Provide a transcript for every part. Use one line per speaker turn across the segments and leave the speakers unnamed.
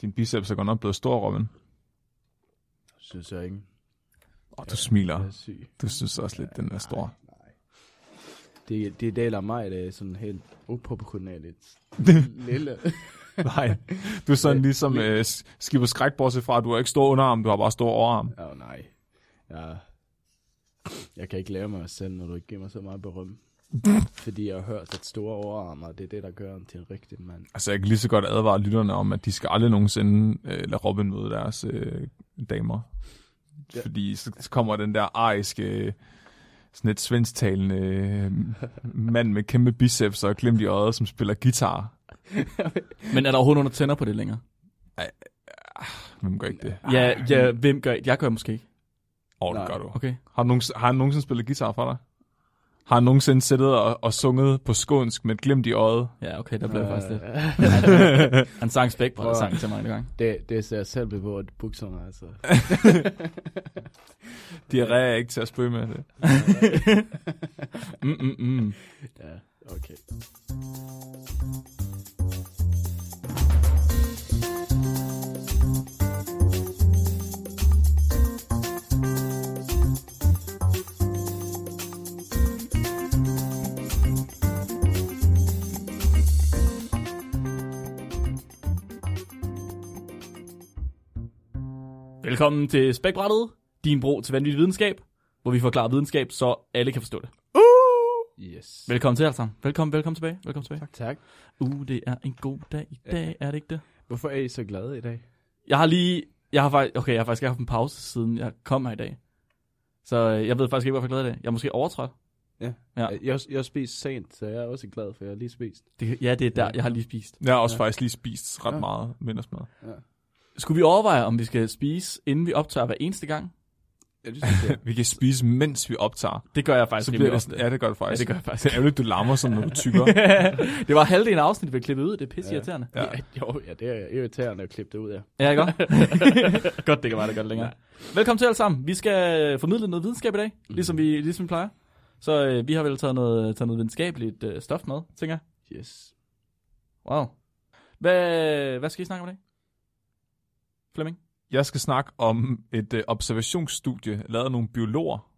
Din biceps er godt nok blevet stor, Robin.
Synes jeg ikke.
Og du smiler.
Er.
Du synes også lidt, den er stor.
Det, det deler mig, det er sådan helt uproportionalt. Lille.
Nej, du er sådan ligesom øh, skibet skræk, bortset fra, at du har ikke stor underarm, du har bare stor overarm.
Åh oh, nej. Jeg, jeg kan ikke lave mig selv, når du ikke giver mig så meget berøm. Fordi jeg har hørt, at store overarmer, det er det, der gør ham til en rigtig mand.
Altså, jeg kan lige så godt advare lytterne om, at de skal aldrig nogensinde øh, lade Robin møde deres øh, damer.
Ja.
Fordi så, kommer den der ariske, sådan et svensktalende øh, mand med kæmpe biceps og glimt i øjet, som spiller guitar.
Men er der overhovedet nogen, der tænder på det længere?
Hvem gør ikke det?
Ja, ja, hvem gør Jeg gør måske ikke.
Åh, oh, det gør du.
Okay.
Har, du nogensinde, har han nogensinde spillet guitar for dig? Har han nogensinde siddet og, og sunget på skånsk med et glimt i øjet?
Ja, okay, der blev jeg faktisk lidt.
Øh,
Han sang spæk,
Prøv at-
sang til mig en gang.
det, det ser jeg selv på at bukserne, altså.
Diarré er ikke til at spøge med det.
Mm, mm, mm.
Ja, okay.
Velkommen til Spækbrættet, din bro til vanvittig videnskab, hvor vi forklarer videnskab, så alle kan forstå det.
Yes.
Velkommen til alle sammen. Velkommen, velkommen tilbage. Velkommen tilbage.
Tak. tak.
Uh, det er en god dag i dag, er det ikke det?
Hvorfor er I så glade i dag?
Jeg har lige, jeg har faktisk, okay, jeg har faktisk haft en pause, siden jeg kom her i dag. Så øh, jeg ved faktisk ikke, hvorfor jeg er glad i dag. Jeg er måske overtrådt.
Ja.
Ja.
Jeg, jeg, har spist sent, så jeg er også glad, for jeg har lige spist.
Det, ja, det er der, jeg har lige spist.
Jeg har også
Ja.
faktisk lige spist ret
Ja.
meget middagsmad.
Ja.
Skulle vi overveje, om vi skal spise, inden vi optager hver eneste gang?
Ja, det synes jeg.
Vi kan spise, mens vi optager.
Det gør jeg faktisk
Så bliver det,
ofte.
sådan- ja, det gør det faktisk.
Ja, det gør jeg faktisk.
Det er ærgerligt, du larmer sådan, når du tykker.
det var halvdelen af afsnittet, vi klippet ud. Det er pisse irriterende.
Ja.
Ja. jo, ja, det er irriterende at klippe det ud, ja.
Ja, ikke godt? godt, det kan være, det gør det længere. Velkommen til alle sammen. Vi skal formidle noget videnskab i dag, ligesom vi, ligesom vi plejer. Så øh, vi har vel taget noget, taget noget videnskabeligt øh, stof med, tænker jeg.
Yes.
Wow. Hvad, hvad skal I snakke om i dag? Flemming?
Jeg skal snakke om et øh, observationsstudie, lavet af nogle biologer.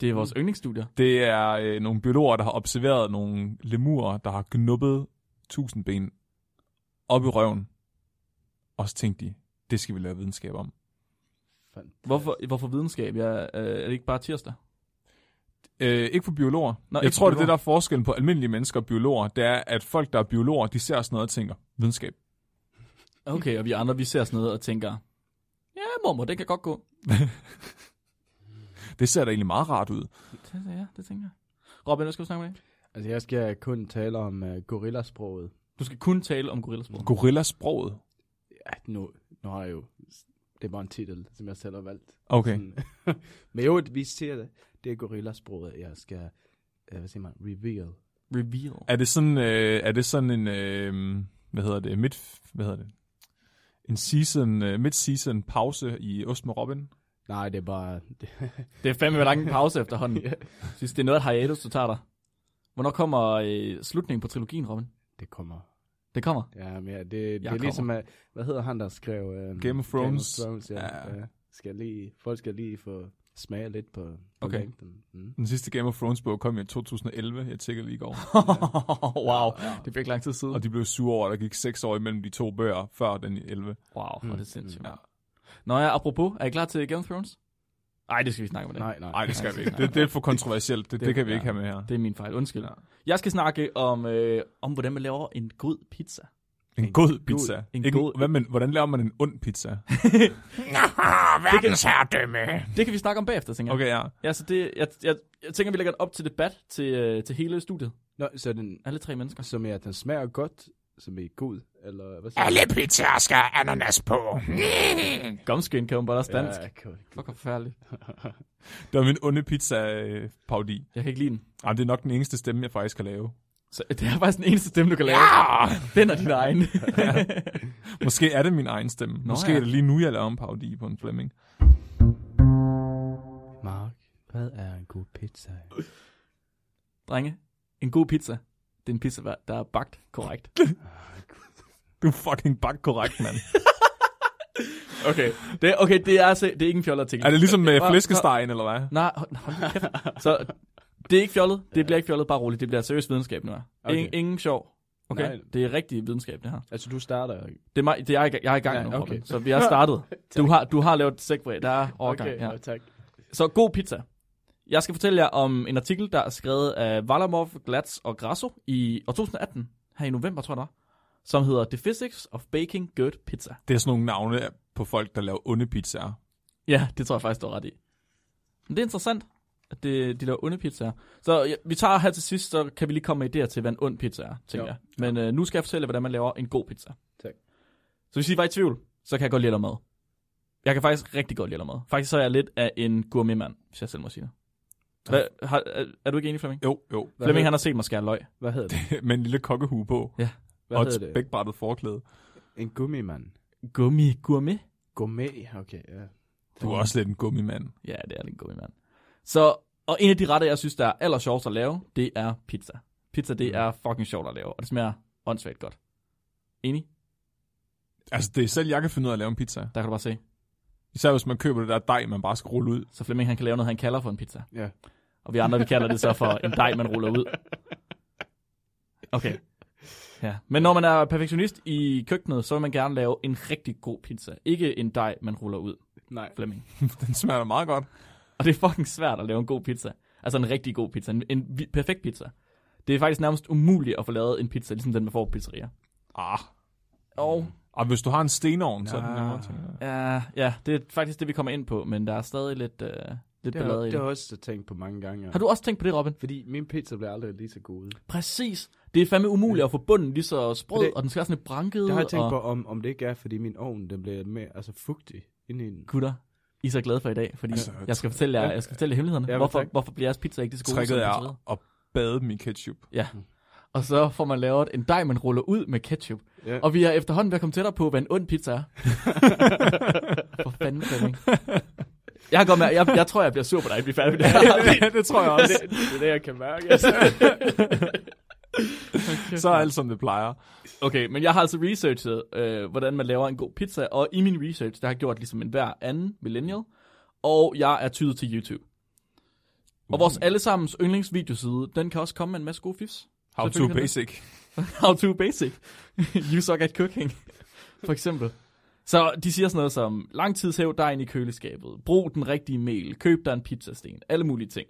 Det er vores yndlingsstudier.
Det er øh, nogle biologer, der har observeret nogle lemurer, der har knuppet tusindben op i røven. Og så tænkte de, det skal vi lave videnskab om.
Fantastisk.
Hvorfor, hvorfor videnskab? Ja, øh, er det ikke bare tirsdag?
Øh, ikke for biologer.
Nå,
jeg tror, det er
biologer.
det, der er forskellen på almindelige mennesker og biologer. Det er, at folk, der er biologer, de ser sådan noget og tænker, videnskab.
Okay, og vi andre, vi ser sådan noget og tænker, ja, mormor, det kan godt gå.
Det ser da egentlig meget rart ud.
Det, ja, det tænker jeg. Robin, hvad skal du snakke dag?
Altså, jeg skal kun tale om uh, gorillasproget.
Du skal kun tale om gorillasprog.
Gorillasproget.
Ja, nu, nu har jeg jo... Det er bare en titel, som jeg selv har valgt.
Okay.
Sådan. Men jo, vi ser det. Det er gorillasproget, jeg skal... Uh, hvad siger man? Reveal.
Reveal.
Er det sådan, øh, er det sådan en, øh, hvad hedder det, midt, hvad hedder det, en season, øh, mid-season pause i Ost med Robin?
Nej, det er bare... Det,
Det er fandme lang pause efterhånden.
Ja.
Jeg synes, det er noget af hiatus, du tager dig. Hvornår kommer øh, slutningen på trilogien, Robin?
det kommer.
Det kommer.
Ja, men ja, det, det er
kommer.
ligesom... at- Hvad hedder han, der skrev... Uh,
Game of Thrones.
Game of Thrones, ja.
Ja.
ja. Skal lige, folk skal lige få smage lidt på, på
Okay.
længden. Mm.
Den sidste Game of Thrones bog kom i 2011, jeg tjekkede lige i går.
wow, det fik lang tid siden.
Og de blev sure over, at der gik seks år imellem de to bøger, før den i 11.
Wow, er
Mm,
det sindssygt.
Ja.
Nå ja, apropos, er I klar til Game of Thrones? Nej, det skal vi snakke om dag.
Nej, nej.
Nej, det skal vi ikke. Det, det er for kontroversielt. Det, det, det kan vi ikke have med her.
Det er min fejl, undskyld.
Ja.
Jeg skal snakke om, øh, om hvordan man laver en god pizza.
En god pizza.
en
Ikke,
god-
hvad, men, hvordan laver man en ond pizza?
Verdensherredømme. Det kan vi snakke om bagefter, tænker jeg.
Okay, ja.
Ja, så det, jeg, jeg, jeg tænker, vi lægger det op til debat til, øh, til hele studiet.
Nå, så den,
Alle tre mennesker.
som er, at den smager godt, som er god, eller hvad siger
Alle pizzaer skal have ananas på.
Gumskin kan man bare også dansk.
Ja, cool.
Fuck, forfærdeligt.
Det var min onde pizza-paudi.
Jeg kan ikke lide den.
Ej, det er nok den eneste stemme, jeg faktisk kan lave.
Så det er faktisk den eneste stemme, du kan lave.
Ja!
Den er din egen.
Måske er det min egen stemme.
Nå,
Måske
ja.
er det lige nu, jeg laver en paudi på en Flemming.
Mark, hvad er en god pizza?
Drenge, en god pizza. Det er en pizza, der er bagt korrekt.
Du er fucking bagt korrekt, mand.
Okay, det, okay, det er, altså, det er ikke en fjollet artikel.
Er det ligesom med flæskestegen, eller hvad?
Nej, hold, hold kæft. Så det er ikke fjollet. Det bliver ikke fjollet, bare roligt. Det bliver seriøs videnskab nu.
Okay.
Ingen, ingen sjov. Okay,
Nej.
det er rigtig videnskab, det her.
Altså, du starter
Det er, mig, det er jeg, jeg er i gang
Ja,
nu,
okay.
Så vi har startet. du, har, du har lavet segway. Der er overgang.
Okay,
ja.
ja. tak.
Så god pizza. Jeg skal fortælle jer om en artikel, der er skrevet af Valamov, Glatz og Grasso i år 2018, her i november, tror jeg det var, som hedder The Physics of Baking Good Pizza.
Det er sådan nogle navne på folk, der laver onde pizzaer.
Ja, det tror jeg faktisk, du har ret i. Men det er interessant, det, de laver onde pizzaer. Så ja, vi tager her til sidst, så kan vi lige komme med idéer til, hvad en ond pizza er, tænker
Jo.
jeg. Men øh, nu skal jeg fortælle, hvordan man laver en god pizza.
Tak.
Så hvis I var i tvivl, så kan jeg godt lide at mad. Jeg kan faktisk rigtig godt lide at mad. Faktisk så er jeg lidt af en gourmetmand, hvis jeg selv må sige det. Hvad, har, er, er du ikke enig, Flemming?
Jo, jo.
Hvad
Flemming, han har set mig skære løg.
Hvad hedder det?
Med en lille kokkehue på.
Hvad
og
hedder
et
det?
spækbrættet forklæde.
En gummimand.
Gummi, gourmet?
Gourmet, okay, ja.
Du er også lidt en gummimand.
Ja, det er lidt en gourmetmand. Så, og en af de retter, jeg synes, der er aller sjovest at lave, det er pizza. Pizza, det er fucking sjovt at lave, og det smager åndssvagt godt. Enig?
Altså, det er selv, jeg kan finde ud af at lave en pizza.
Der kan du bare se.
Især hvis man køber det der dej, man bare skal rulle ud.
Så Flemming, han kan lave noget, han kalder for en pizza.
Ja.
Og vi andre, vi kalder det så for en dej, man ruller ud. Okay. Ja. Men når man er perfektionist i køkkenet, så vil man gerne lave en rigtig god pizza. Ikke en dej, man ruller ud,
Nej.
Flemming.
Den smager da meget godt.
Og det er fucking svært at lave en god pizza. Altså en rigtig god pizza. En, en perfekt pizza. Det er faktisk nærmest umuligt at få lavet en pizza, ligesom den man får på pizzeria.
Ah.
Og
Og hvis du har en stenovn, så er det
Ja.
nemmere,
ja, ja, det er faktisk det, vi kommer ind på, men der er stadig lidt, øh, lidt
Det har, det har jeg også tænkt på mange gange.
Har du også tænkt på det, Robin?
Fordi min pizza bliver aldrig lige så god.
Præcis. Det er fandme umuligt at få bunden lige så sprød,
Det-
og den skal være sådan lidt branket.
Det har jeg tænkt
og...
på, om, om det ikke er, fordi min ovn den bliver mere altså, fugtig inde i den.
Gutter, I er så glade for i dag, fordi
Altså,
jeg skal fortælle jer, jeg skal fortælle jer hemmelighederne.
Ja,
hvorfor,
tak.
hvorfor bliver jeres pizza ikke det så gode
Tricket
som
er at bade i ketchup.
Ja. Og så får man lavet en dej, man ruller ud med ketchup.
Ja.
Og vi er efterhånden ved at komme tættere på, hvad en ond pizza er. For fanden, Flemming. Jeg, går med, jeg, jeg tror, jeg bliver sur på dig, at vi er færdige med det her.
det, det tror jeg også.
det, det er det, jeg kan mærke. Altså.
så er alt som det plejer.
Okay, men jeg har altså researchet, øh, hvordan man laver en god pizza, og i min research, der har jeg gjort ligesom en hver anden millennial, og jeg er tydet til YouTube. Og vores allesammens yndlingsvideoside, den kan også komme med en masse gode fifs.
How to basic.
How to basic. you suck at cooking. For eksempel. Så de siger sådan noget som, langtidshæv dejen i køleskabet, brug den rigtige mel, køb dig en pizzasten, alle mulige ting.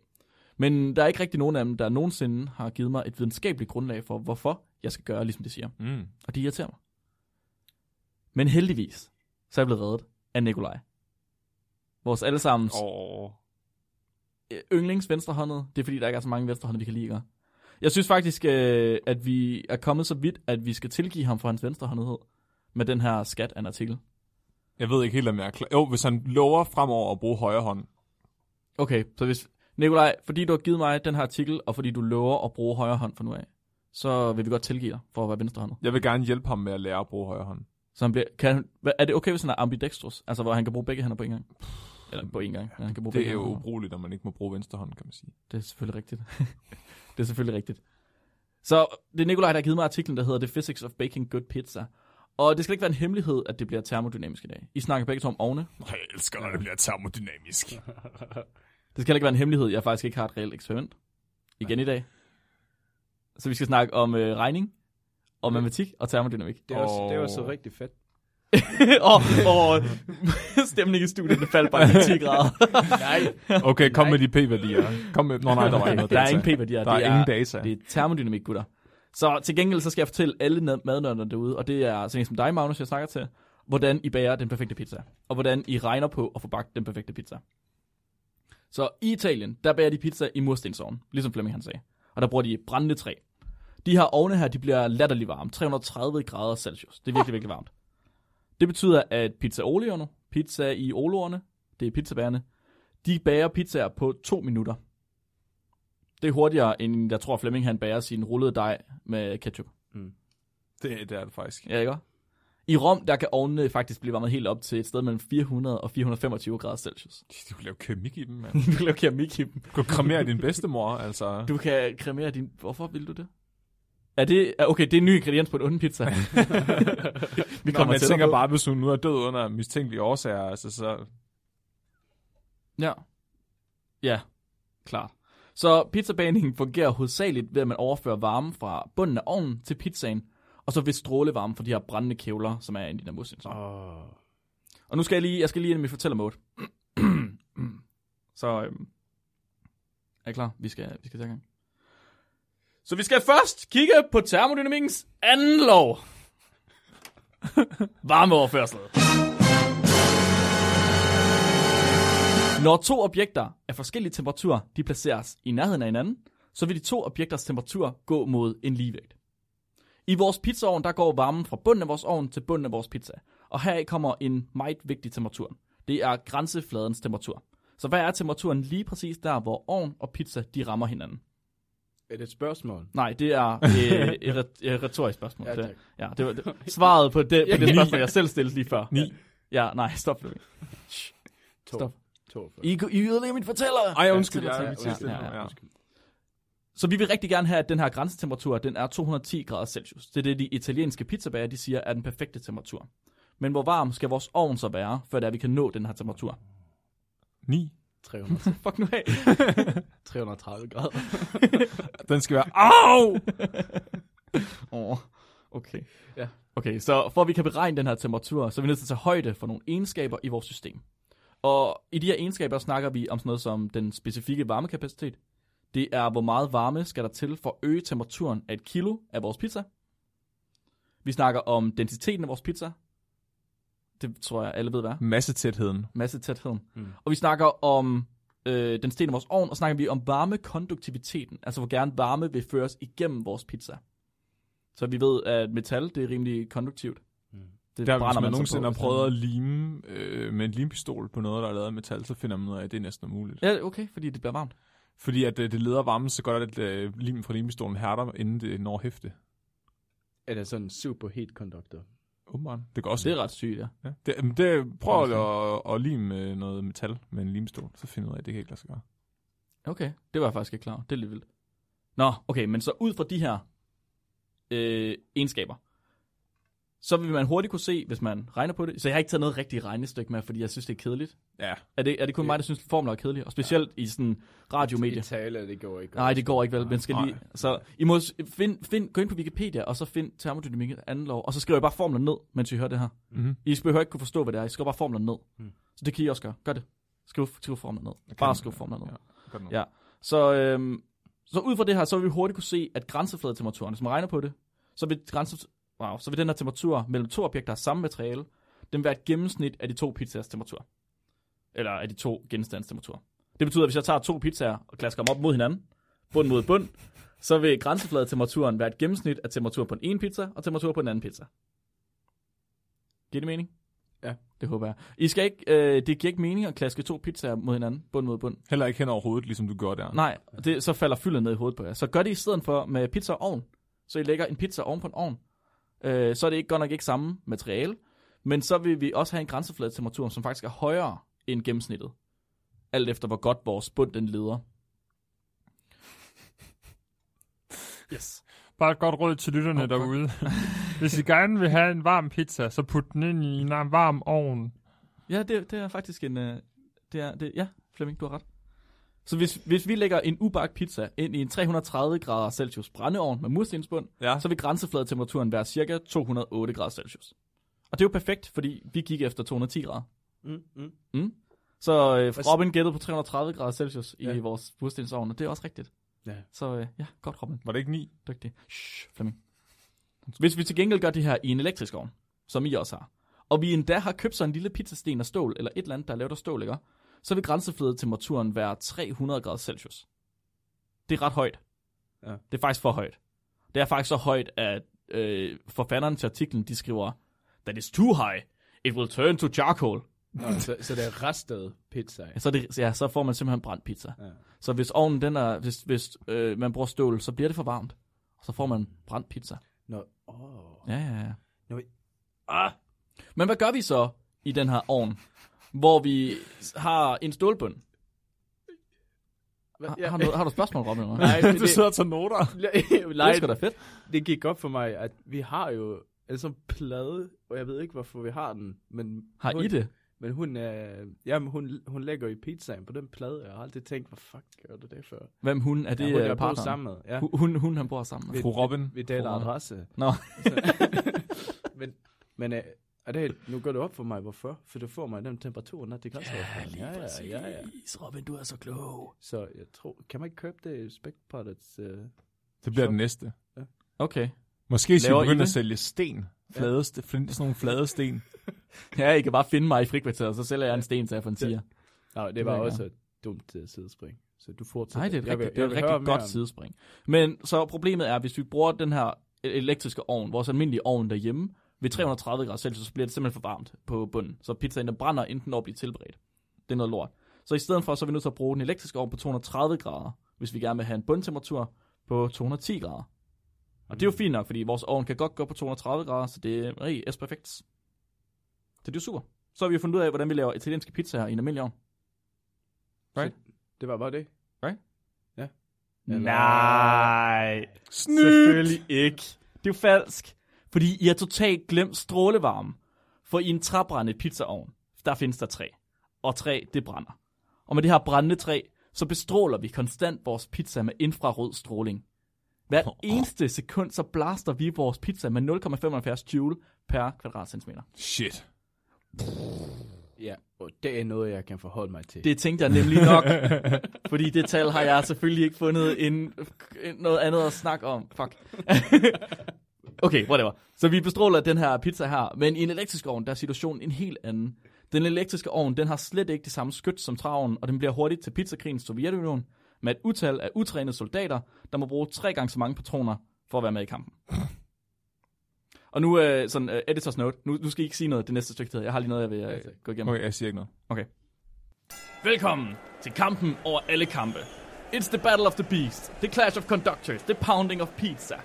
Men der er ikke rigtig nogen af dem, der nogensinde har givet mig et videnskabeligt grundlag for, hvorfor jeg skal gøre, ligesom de siger.
Mm.
Og det irriterer mig. Men heldigvis, så er jeg blevet reddet af Nikolaj. Vores allesammens
Oh.
yndlings venstrehåndet. Det er fordi, der ikke er så mange venstrehåndede, vi kan lide. Jeg synes faktisk, øh, at vi er kommet så vidt, at vi skal tilgive ham for hans venstrehåndethed med den her skat af en artikel.
Jeg ved ikke helt, om jeg er klar. Jo, hvis han lover fremover at bruge højre hånd.
Okay, så hvis... Nikolaj, fordi du har givet mig den her artikel, og fordi du lover at bruge højre hånd fra nu af, så vil vi godt tilgive dig for at være venstrehåndet.
Jeg vil gerne hjælpe ham med at lære at bruge højre hånd.
Så han bliver, kan, er det okay, hvis han er ambidextrous? Altså, hvor han kan bruge begge hænder på en gang? Eller på en gang. Ja, han kan bruge
Det
begge
er jo ubrugeligt, når man ikke må bruge venstre hånd, kan man sige.
Det er selvfølgelig rigtigt. det er selvfølgelig rigtigt. Så det er Nikolaj, der har givet mig artiklen, der hedder The Physics of Baking Good Pizza. Og det skal ikke være en hemmelighed, at det bliver termodynamisk i dag. I snakker begge to om ovne.
Jeg elsker, når det bliver termodynamisk.
Det skal heller ikke være en hemmelighed, jeg faktisk ikke har et reelt eksperiment. Igen i dag. Så vi skal snakke om øh, regning, og matematik og termodynamik.
Det er, også, det er også
Åh.
rigtig fedt.
og, og stemning i studiet, faldt bare i 10 grader.
Nej.
Okay, kom med de p-værdier. Kom med... Nå nej, der var noget
Der er ingen p-værdier.
Der er
det
ingen data.
Det er termodynamik, gutter. Så til gengæld, så skal jeg fortælle alle madnørderne derude, og det er sådan en som dig, Magnus, jeg snakker til, hvordan I bager den perfekte pizza, og hvordan I regner på at få bagt den perfekte pizza. Så i Italien, der bager de pizza i murstensovn, ligesom Flemming han sagde. Og der bruger de brændende træ. De her ovne her, de bliver latterlig varme, 330 grader Celsius. Det er virkelig, virkelig varmt. Det betyder, at pizza olioerne, pizza i oloerne, det er pizzabærerne, de bager pizzaer på to minutter. Det er hurtigere, end jeg tror Flemming han bager sin rullede dej med ketchup.
Det, det er det faktisk.
Ja, ikke? I Rom, der kan ovnene faktisk blive varmet helt op til et sted mellem 400 og 425 grader Celsius.
Du kan lave keramik i dem, mand.
du kan lave keramik i dem.
Du kan kremere din bedstemor, altså.
Du kan kremere din... Hvorfor vil du det? Er det, okay, det er en ny ingrediens på en ond pizza. vi
Nå,
kommer
man
til
tænker
på.
bare, hvis hun nu er død under mistænkelige årsager, altså så...
Ja. Ja, klart. Så pizzabagningen fungerer hovedsageligt ved, at man overfører varme fra bunden af ovnen til pizzaen, og så ved strålevarme fra de her brændende kævler, som er inde i den muslins.
Åh.
Og nu skal jeg lige, jeg skal lige ind i mit fortællermode. så øhm, er I klar? Vi skal, vi skal tage gang. Så vi skal først kigge på termodynamikkens anden lov. Varmeoverførsel. Når to objekter af forskellige temperaturer de placeres i nærheden af hinanden, så vil de to objekters temperatur gå mod en ligevægt. I vores pizzaovn, der går varmen fra bunden af vores ovn til bunden af vores pizza. Og heraf kommer en meget vigtig temperatur. Det er grænsefladens temperatur. Så hvad er temperaturen lige præcis der, hvor ovn og pizza de rammer hinanden?
Er det et spørgsmål?
Nej, det er øh, et, et retorisk spørgsmål.
Ja, tak.
ja, det var det, svaret på det, på det spørgsmål, jeg selv stillede lige før.
Ni.
Ja, nej, stop. Stop.
42.
I, I ødelægger mit fortæller.
Ej, undskyld,
Ja,
jeg
ja,
er
ja, ja, ja. Så vi vil rigtig gerne have, at den her grænsetemperatur, den er 210 grader Celsius. Det er det, de italienske pizzabager, de siger, er den perfekte temperatur. Men hvor varm skal vores ovn så være, før det er, vi kan nå den her temperatur?
9.
300,
Fuck nu af.
330 grader.
Den skal være... Au!
Åh, okay.
Ja.
Okay, så for at vi kan beregne den her temperatur, så er vi nødt til at tage højde for nogle egenskaber i vores system. Og i de her egenskaber snakker vi om sådan noget som den specifikke varmekapacitet. Det er, hvor meget varme skal der til for at øge temperaturen af et kilo af vores pizza. Vi snakker om densiteten af vores pizza. Det tror jeg, alle ved, hvad er.
Massetætheden.
Massetætheden.
Mm.
Og vi snakker om øh, den sten af vores ovn, og snakker vi om varmekonduktiviteten. Altså hvor gerne varme vil føres igennem vores pizza. Så vi ved, at metal, det er rimelig konduktivt.
Mm.
Det
Der, hvis man
sig
nogensinde
på,
har prøvet at
man-
lime øh, med en limpistol på noget, der er lavet af metal, så finder man ud af, at det er næsten umuligt.
Ja, okay, fordi det bliver varmt.
Fordi at øh, det leder varmen så godt, at øh, limen fra limpistolen hærder, inden det når hæfte.
Er det sådan en super heat conductor?
Åbenbart. Det går også.
Det er ret sygt, ja.
Ja. Det, jamen, det, prøv at, at, at lime øh, noget metal med en limstol, så finder du ud af, at det kan ikke lade sig gøre.
Okay, det var jeg faktisk ikke klar. Det er lidt vildt. Nå, okay, men så ud fra de her øh, egenskaber, så vil man hurtigt kunne se, hvis man regner på det. Så jeg har ikke taget noget rigtigt regnestykke med, fordi jeg synes, det er kedeligt.
Ja.
Er det, er det kun mig, der synes, formler er kedelige? Og specielt i sådan radiomedier.
I tale, det går ikke.
Nej, det går ikke vel. Men skal lige, så I må find, find, gå ind på Wikipedia, og så find termodynamik anden lov, og så skriver I bare formler ned, mens I hører det her.
Mm-hmm.
I behøver ikke kunne forstå, hvad det er. I skriver bare formler ned.
Mm.
Så det kan I også gøre. Gør det. Skriv, skriv formler ned.
kan
Bare
man.
skriv formler ned.
Ja.
Ja. Så, øhm, så ud fra det her, så vil vi hurtigt kunne se, at grænsefladetemperaturen, hvis man regner på det, så vil, grænse, wow, så vil den her temperatur mellem to objekter af samme materiale, den være et gennemsnit af de to pizzas temperatur. Eller af de to genstands temperatur. Det betyder, at hvis jeg tager to pizzaer og klasker dem op mod hinanden, bund mod bund, så vil grænsefladetemperaturen være et gennemsnit af temperatur på den ene pizza og temperatur på den anden pizza. Giver det mening?
Ja.
Det håber jeg. I skal ikke, øh, det giver ikke mening at klaske to pizzaer mod hinanden, bund mod bund.
Heller ikke hen over hovedet, ligesom du gør der.
Nej, det, så falder fyldet ned i hovedet på jer. Så gør det i stedet for med pizza og ovn. Så I lægger en pizza oven på en ovn. Øh, så er det ikke godt nok ikke samme materiale. Men så vil vi også have en grænsefladetemperatur, som faktisk er højere end gennemsnittet. Alt efter hvor godt vores bund den leder. Yes.
Bare et godt råd til lytterne
fuck.
derude. Hvis I gerne vil have en varm pizza, så put den ind i en varm ovn.
Ja, det, det er faktisk en... Øh, det er, det, ja, Flemming, du har ret. Så hvis, hvis vi lægger en ubagt pizza ind i en 330 grader Celsius brændeovn med murstensbund,
Ja.
så vil grænsefladetemperaturen være cirka 208 grader Celsius. Og det er jo perfekt, fordi vi gik efter 210 grader.
Mm, mm.
Mm. Så øh, Robin gættede på 330 grader Celsius i
Ja.
vores murstensovn, og det er også rigtigt.
Ja.
Så øh, ja, godt Robin.
Var det ikke 9?
Dygtig. Shh, Flemming. Hvis vi til gengæld gør det her i en elektrisk ovn, som I også har, og vi endda har købt sådan en lille pizzasten af stål, eller et eller andet, der er lavet af stål, ikke? Så vil grænsefladetemperaturen være 300 grader Celsius. Det er ret højt.
Ja.
Det er faktisk for højt. Det er faktisk så højt, at øh, forfatteren til artiklen, de skriver, That is too high. It will turn to charcoal.
Nå, så, så det er restet pizza.
Ja, så, det, ja, så får man simpelthen brændt pizza.
Ja.
Så hvis ovnen, den er, hvis, hvis øh, man bruger stål, så bliver det for varmt. Og så får man brændt pizza.
Nå, åh.
Ja, ja, ja.
Nå,
Ah. Men hvad gør vi så i den her ovn, hvor vi har en stålbund?
Hvad?
Har, har, du, har du spørgsmål, Robin? eller?
Nej, men
du sidder og tager noter.
Det
Nej,
er sgu da fedt.
det gik op for mig, at vi har jo en sådan plade, og jeg ved ikke, hvorfor vi har den, men
Har
hun,
I det?
Men hun, øh, jamen, hun, hun lægger i pizzaen på den plade, jeg har aldrig tænkt, hvad fuck gør du det for?
Hvem hun? Er det
ja, hun,
ja,
jeg bor sammen med. Ja.
Hun, hun, hun, han bor sammen med.
Vi-
Fru Robin.
Vi deler
Fru-
adresse.
Nå.
men men øh, er det, nu går det op for mig, hvorfor? For det får mig den temperatur, når det kan også ja, ja, ja, ja.
Robin, du er så klog.
Så jeg tror, kan man ikke købe det i Spectpottets? Øh,
Det bliver
Så-
den næste.
Okay.
Måske skal vi
I
begynde
det?
at sælge sten. Flade, st- flin- sådan nogle flade sten.
Ja, I kan bare finde mig i frikvarteret, så sælger jeg en sten til jer for en tiger.
nej, det
Det
var
jeg
også et dumt uh, sidespring. Så du fortsætter.
Nej, det er et
Jeg vil-
rigtig, det er
jeg
et rigtig godt
om-
sidespring. Men så problemet er, hvis vi bruger den her elektriske ovn, vores almindelige ovn derhjemme, ved 330 grader Celsius, så bliver det simpelthen for varmt på bunden. Så pizzaen den brænder, inden den når at blive tilberedt. Det er noget lort. Så i stedet for, så er vi nødt til at bruge den elektriske ovn på 230 grader, hvis vi gerne vil have en bundtemperatur på 210 grader. Og det er jo fint nok, fordi vores ovn kan godt gå på 230 grader, så det er rigtig S perfekt. Så det er jo super. Så har vi jo fundet ud af, hvordan vi laver italienske pizzaer i en almindelig ovn. Right?
Det var bare det.
Right?
Ja.
Nej.
Snydt!
Selvfølgelig ikke. Det er jo falsk. Fordi I har totalt glemt strålevarme. For i en træbrændende pizzaovn, der findes der træ. Og træ, det brænder. Og med det her brændende træ, så bestråler vi konstant vores pizza med infrarød stråling. Hvert eneste sekund, så blaster vi vores pizza med 0,75 joule per kvadratcentimeter.
Shit.
Ja, og det er noget, jeg kan forholde mig til.
Det tænkte jeg nemlig nok, fordi det tal har jeg selvfølgelig ikke fundet en, en, noget andet at snakke om. Fuck. okay, whatever. Så vi bestråler den her pizza her, men i en elektrisk ovn, der er situationen en helt anden. Den elektriske ovn, den har slet ikke det samme skyt som træovnen, og den bliver hurtigt til pizzakrigens Sovjetunionen med et utal af utrænede soldater, der må bruge tre gange så mange patroner for at være med i kampen. Og nu, øh, sådan, øh, editors note, nu, nu skal I ikke sige noget det næste stykke tid. Jeg har lige noget, jeg vil øh, gå igennem.
Okay, jeg siger ikke noget.
Velkommen til kampen over alle kampe. It's the battle of the beast, the clash of conductors, the pounding of pizza.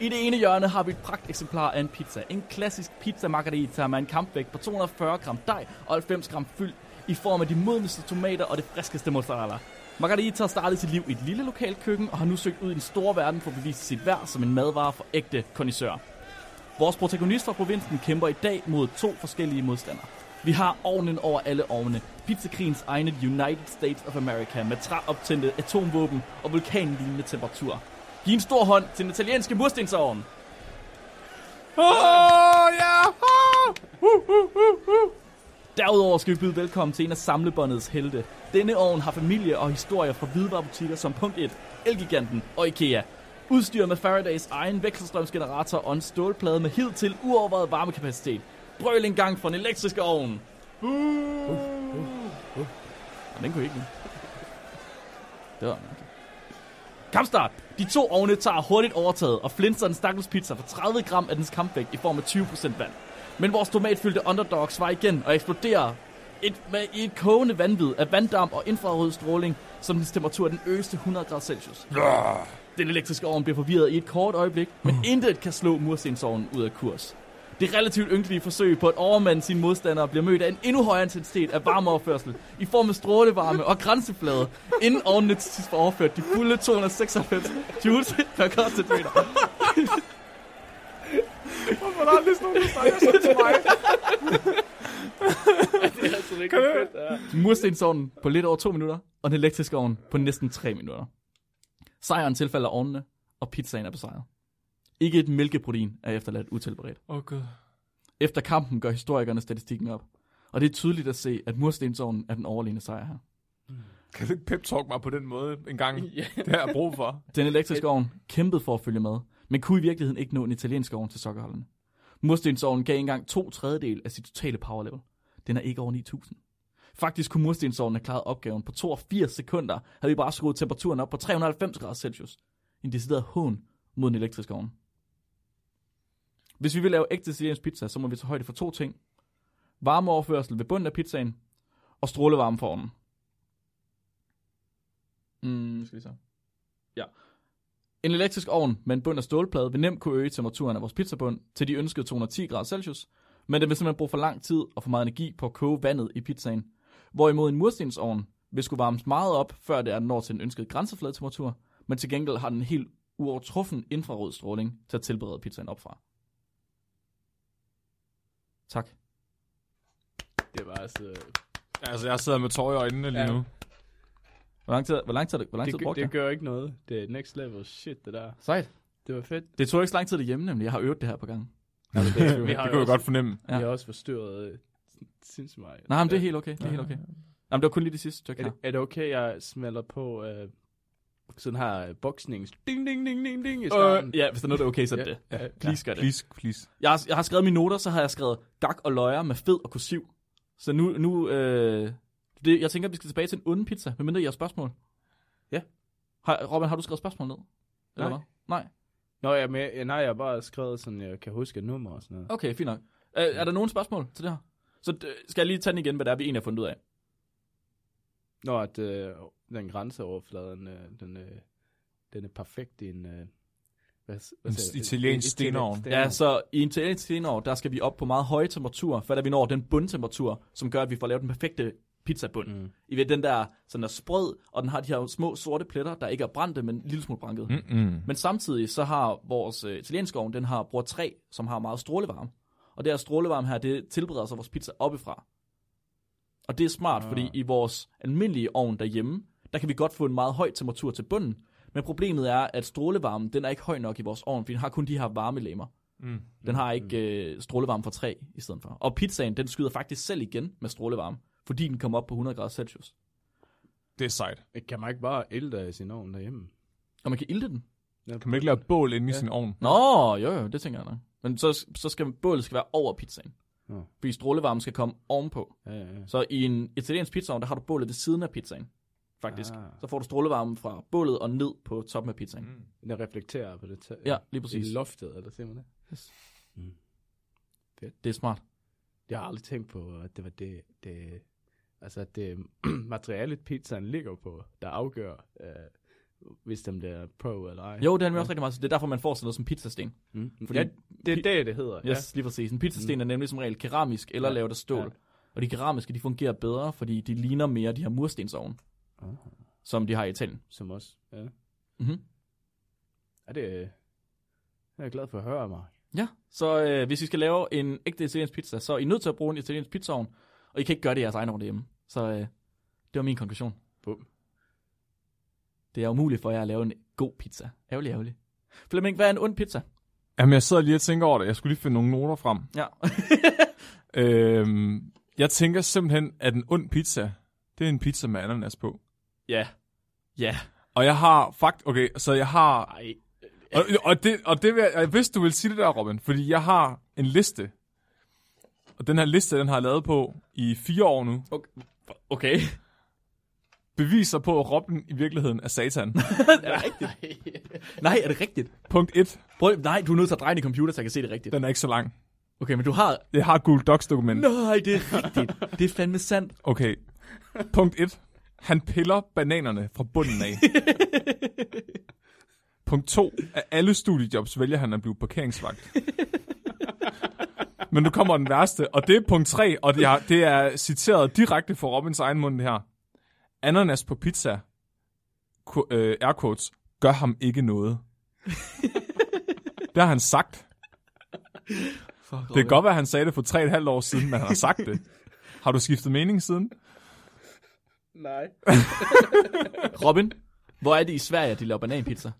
I det ene hjørne har vi et pragt eksemplar af en pizza. En klassisk pizza margarita med en kampvægt på 240 gram dej og 90 gram fyld i form af de modneste tomater og det friskeste mozzarella. Margarita har startet sit liv i et lille lokalt køkken og har nu søgt ud i den store verden for at bevise sit værd som en madvare for ægte kondisør. Vores protagonist fra provinsen kæmper i dag mod to forskellige modstandere. Vi har ovnen over alle ovne, pizzakrigens egne United States of America med træoptændte atomvåben og vulkanlignende temperatur. Giv en stor hånd til den italienske murstensovn.
Åh, oh, ja!
Derudover skal vi byde velkommen til en af samlebåndets helte. Denne ovn har familie og historier fra hvidevarebutikker som Punkt 1, Elgiganten og Ikea. Udstyret med Faradays egen vekselstrømsgenerator og en stålplade med hidtil uovervejet varmekapacitet. Brøl en gang for en elektriske ovn. Uh, uh, uh. Den kunne I ikke lide. Det var mærkeligt. Kampstart! De to ovne tager hurtigt overtaget og flinser en stakkels pizza for 30 gram af dens kampvægt i form af 20% vand. Men vores tomatfyldte underdog svarer igen og eksploderer et, med, et kogende vanvid af vanddamp og infrarød stråling, som dens temperatur den øgeste 100 grader Celsius. Den elektriske ovn bliver forvirret i et kort øjeblik, men intet kan slå murstensovnen ud af kurs. Det relativt ynkelige forsøg på at overmande sine modstandere bliver mødt af en endnu højere intensitet af varmeoverførsel i form af strålevarme og grænseflade, inden ovnene til sidst får overført de fulde 296 joules per kvadratmeter.
Hvorfor er der aldrig sådan nogen, der snakker sådan til mig?
Det er altså rigtig fedt, ja. Murstensovnen på lidt over to minutter, og den elektriske ovn på næsten tre minutter. Sejren tilfalder ovnene, og pizzaen er besejret. Ikke et mælkeprotein er efterladt utilberedt.
Åh, oh, gud.
Efter kampen gør historikerne statistikken op. Og det er tydeligt at se, at murstensovnen er den overlegne sejr her.
Kan du ikke pep-talk mig på den måde en gang? Det har jeg brug for.
Den elektriske ovn kæmpede for at følge med, men kunne i virkeligheden ikke nå en italiensk ovn til sokkerholdene. Murstensovnen gav engang to tredjedel af sit totale power level. Den er ikke over 9000. Faktisk kunne murstensovnen have klaret opgaven på 82 sekunder, havde vi bare skruet temperaturen op på 390 grader Celsius. En decideret hån mod den elektriske ovn. Hvis vi vil lave ægte italiensk pizza, så må vi tage højde for to ting. Varmeoverførsel ved bunden af pizzaen, og strålevarme for ovnen. Mm, skal vi så. Ja. En elektrisk ovn med en bund af stålplade vil nemt kunne øge temperaturen af vores pizzabund til de ønskede 210 grader Celsius, men det vil simpelthen bruge for lang tid og for meget energi på at koge vandet i pizzaen. Hvorimod en murstensovn vil skulle varmes meget op, før det er den når til den ønskede grænsefladetemperatur, men til gengæld har den en helt uovertruffen infrarød stråling til at tilberede pizzaen opfra. Tak.
Det var altså...
Altså, jeg sidder med tårer i øjnene lige
Ja.
nu.
Hvor lang tid, hvor lang tid, hvor lang tid
Det,
brugte
det
jeg?
gør ikke noget. Det er next level shit, det der.
Sejt.
Det var fedt.
Det tog ikke så lang tid derhjemme, nemlig. Jeg har øvet det her på gang.
Vi har
Det
jo
kunne jeg godt fornemme.
Ja.
Vi har også forstyrret øh, sindssygt meget.
Nej, men det er helt okay. Det er helt okay. Jamen, det var kun lige det sidste stykke
Er
her.
det, er det okay, jeg smelter på øh, sådan her øh, boksnings... Ding, ding, ding, ding, ding i starten?
Øh, ja, hvis der er noget, der er okay, så er det det.
ja,
Please gør det.
Please, please.
Jeg har, jeg har skrevet mine noter, så har jeg skrevet gak og løjer med fed og kursiv. Så nu, nu øh, det, jeg tænker, at vi skal tilbage til en ond pizza, medmindre I har spørgsmål.
Ja.
Har, Robin, har du skrevet spørgsmål ned? Eller
Nej.
hvad? Nej.
Nå, jeg, med, ja, nej, jeg har bare skrevet sådan, jeg kan huske et nummer og sådan noget.
Okay, fint nok. Øh, er der nogen spørgsmål til det her? Så øh, skal jeg lige tage den igen, hvad det er, vi egentlig har fundet ud af.
Nå, at øh, den grænseoverfladen, øh, den, øh, den er perfekt i en... Øh, hvad, hvad
En italiensk
En
stenovn.
Ja, så i en italiensk stenår, der skal vi op på meget høje temperaturer, før vi når den bundtemperatur, som gør, at vi får lavet den perfekte pizzabund. Mm. I ved, den der sådan er sprød, og den har de her små sorte pletter, der ikke er brændte, men en lille smule branket. Mm.
Mm-mm.
Men samtidig så har vores øh, italienske ovn, den har bruger træ, som har meget strålevarme. Og det her strålevarme her, det tilbereder så vores pizza oppefra. Og det er smart,
Ah.
fordi i vores almindelige ovn derhjemme, der kan vi godt få en meget høj temperatur til bunden. Men problemet er, at strålevarmen, den er ikke høj nok i vores ovn, for den har kun de her varmelemmer.
Mm.
Den har ikke øh, strålevarme fra træ i stedet for. Og pizzaen, den skyder faktisk selv igen med strålevarme, fordi den kommer op på 100 grader Celsius.
Det er sejt.
Kan man ikke bare elde sin ovn derhjemme?
Og man kan ilte den.
Ja,
Kan man ikke lave bål inde i
Ja.
sin ovn?
Nå, jo jo, det tænker jeg nok. Men så, så skal bålet skal være over pizzaen.
Nå.
Fordi strålevarme skal komme ovenpå.
Ja, ja, ja.
Så i en italiensk pizzaovn, der har du bålet ved siden af pizzaen. Faktisk.
Ah.
Så får du strålevarme fra bålet og ned på toppen af pizzaen. Mm.
Den reflekterer på det.
Ja, lige
I
præcis.
loftet, eller siger man det?
Yes.
Mm.
Det er smart.
Jeg har aldrig tænkt på, at det var det, det altså at det materialet pizzaen ligger på, der afgør, øh, hvis den bliver pro eller ej.
Jo, det er nemlig også rigtig meget. Det er derfor, man får sådan noget som pizzasten.
Mm.
Fordi-
ja, det er det, det hedder.
Yes, lige præcis. En pizzasten er nemlig som regel keramisk eller
Ja.
lavet af stål.
Ja.
Og de keramiske, de fungerer bedre, fordi de ligner mere de her murstensovne,
Ja. Oh,
som de har i Italien.
som også. Ja.
Mm-hmm.
Er det, det er jeg glad for at høre, Mark.
Ja, så øh, hvis I skal lave en ægte italiensk pizza, så er I nødt til at bruge en italiensk pizzaovn, og I kan ikke gøre det i jeres egen ovn derhjemme. Så øh, det var min konklusion.
Bum.
Det er umuligt for jer at lave en god pizza. Ærgerlig, ærgerlig. Flemming, hvad er en ond pizza?
Jamen, jeg sidder lige og tænker over det. Jeg skulle lige finde nogle noter frem.
Ja.
Øhm, jeg tænker simpelthen, at en ond pizza, det er en pizza med ananas på.
Ja. Ja.
Og jeg har fakt, okay, så jeg har,
Ej,
og, og, det, og det vil, jeg- jeg vidste, du ville sige det der, Robin, fordi jeg har en liste. Og den her liste, den har jeg lavet på i fire år nu.
Okay.
Beviser på, at Robin i virkeligheden er satan.
er det rigtigt? Nej, er det rigtigt?
Punkt 1,
Prøv, nej, du er nødt til at dreje din computer, så jeg kan se det rigtigt.
den er ikke så lang.
Okay, men du har...
Jeg har Google Docs dokument.
Nej, det er rigtigt. det er fandme sandt.
Okay. Punkt 1. Han piller bananerne fra bunden af. Punkt 2. Af alle studiejobs vælger han at blive parkeringsvagt. Men nu kommer den værste, og det er punkt 3, og det er, det er citeret direkte fra Robins egen mund her. Ananas på pizza, øh, air quotes, gør ham ikke noget. det har han sagt.
Fuck,
Det kan godt være, han sagde det for 3,5 år siden, men han har sagt det. Har du skiftet mening siden?
Nej.
Robin, hvor er det i Sverige, at de laver bananpizza?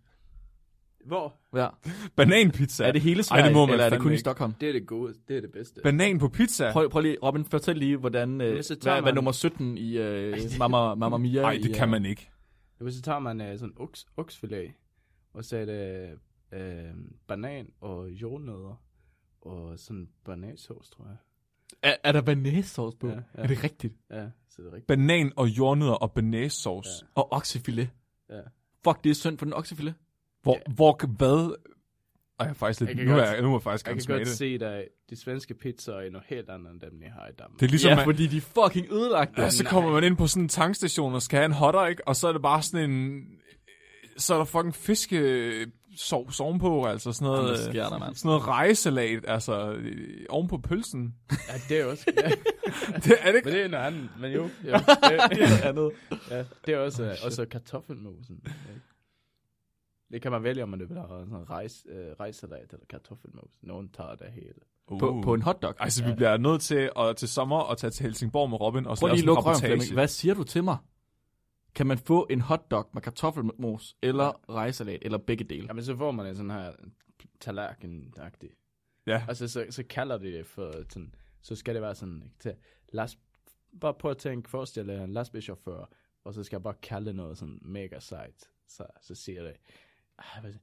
Hvor?
Ja.
Bananpizza.
Er det hele
Ej,
Sverige,
det må man
eller er det kun i
ikke.
Stockholm?
Det er det gode. Det er det bedste.
Banan på pizza?
Prøv, prøv lige, Robin, fortæl lige, hvordan, øh, hvad, hvad
man-
nummer 17 i øh, Mamma, Mamma Mia
Nej,
i,
det
øh,
kan man ikke.
Hvis så tager man uh, sådan oks, oksfilet, og så er det uh, banan og jordnødder, og sådan banasauce, tror jeg.
Er, er der banæssauce på?
Ja,
Ja. Er det rigtigt?
Ja, så det er rigtigt.
Banan og jordnødder og banæssauce.
Ja.
Og oksefilet.
Ja.
Fuck, det er synd for den oksefilet.
Hvor,
Ja.
hvor, hvad... Ej, jeg er faktisk lidt...
Jeg
Nu er
godt-
jeg, nu er jeg faktisk
Jeg kan
smage
godt
det.
se, at de svenske pizzaer er noget helt andet end dem, jeg har i Danmark.
Det er ligesom,
ja,
man,
fordi de er fucking ødelagte.
ja, så kommer man ind på sådan en tankstation og skal have en hotdog, og så er det bare sådan en... Så er der fucking fiske sovs ovenpå, altså sådan noget,
Hvad sker der, mand?
sådan noget rejsalat, altså øh, ovenpå pølsen.
Ja, det er også... Ja.
Det er det ikke.
Men det er noget andet. Men jo, jo det,
Noget andet.
ja, det er også, uh, også kartoffelmosen. Ja. Det kan man vælge, om man vil have sådan en rejs, uh, rejsalat eller kartoffelmos. Nogen tager det hele.
På, på en hotdog.
Altså, vi bliver nødt til at til sommer at tage til Helsingborg med Robin og så
Prøv lige at lukke røven. Hvad siger du til mig? Kan man få en hotdog med kartoffelmos, eller rejsalat, eller begge dele?
Jamen, så får man en sådan her tallerken-agtig.
Ja.
Altså, så, så kalder de det for sådan, så skal det være sådan, til last, bare prøv at tænke, forestil dig en lastbilchauffør, og så skal jeg bare kalde noget sådan mega sejt. Så, så siger det, "Ah,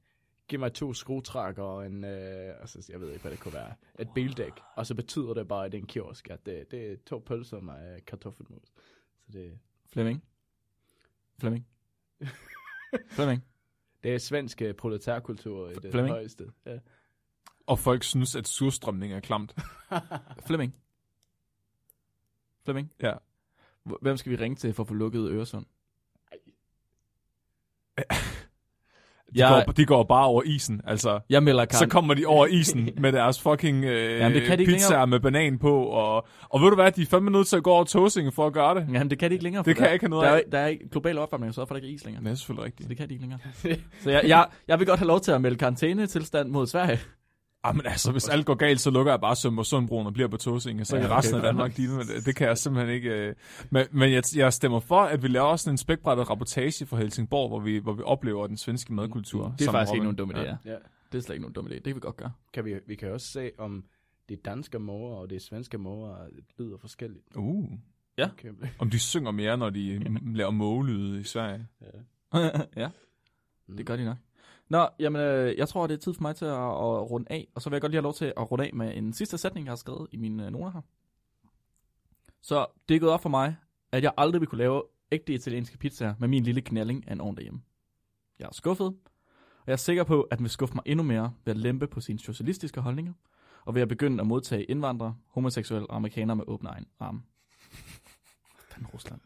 giv mig to skruetrækker og en, øh, og så, jeg ved ikke, hvad det kunne være, et bildæk. Og så betyder det bare i den kiosk, at det, det er to pølser med kartoffelmos. Så det,
Flemming? Flemming? Flemming?
det er svensk øh, proletærkultur i det
Flemming?
højeste. Ja.
Og folk synes, at surstrømning er klamt.
Flemming? Flemming?
Ja.
Hvem skal vi ringe til for at få lukket Øresund? Jeg-
går, de går bare over isen, altså.
Jeg melder Karen.
Så kommer de over isen med deres fucking øh,
Jamen, det kan de
pizzaer med banan på. Og, og ved du hvad, de er fandme nødt til at gå over Tåsinge for at gøre det.
Jamen, det kan de ikke længere.
Det kan
der,
jeg ikke have noget
der,
af.
er, der er ikke global opvarmning, så for der ikke er is længere.
Det er selvfølgelig
Så
rigtigt.
det kan de ikke længere. så jeg, jeg, jeg vil godt have lov til at melde karantænetilstand mod Sverige.
Ah, men altså, hvis alt går galt, så lukker jeg bare Sømmersundbroen og bliver på Tåsinge. Så
Ja,
kan
okay,
resten af Danmark med det. Det kan jeg simpelthen ikke... Øh. Men, men jeg, jeg stemmer for, at vi laver også en spækbrættet rapportage fra Helsingborg, hvor vi, hvor vi oplever den svenske madkultur.
Det er faktisk
med
ikke nogen dum idé, ja.
Ja.
Det er slet ikke nogen dum idé. Det kan vi godt gøre.
Kan vi, vi kan også se, om de danske mor og de svenske mor lyder forskelligt.
Uh,
Ja.
Okay.
om de synger mere, når de laver mågelyde i Sverige.
ja, det gør de nok. Nå, jamen, øh, jeg tror, det er tid for mig til at, at runde af, og så vil jeg godt lige have lov til at runde af med en sidste sætning, jeg har skrevet i mine øh, noter her. Så det er gået op for mig, at jeg aldrig vil kunne lave ægte italienske pizzaer med min lille knalling af en ovn derhjemme. Jeg er skuffet, og jeg er sikker på, at den vil skuffe mig endnu mere ved at lempe på sine socialistiske holdninger, og ved at begynde at modtage indvandrere, homoseksuelle og amerikanere med åbne egen arme. Fanden Rusland.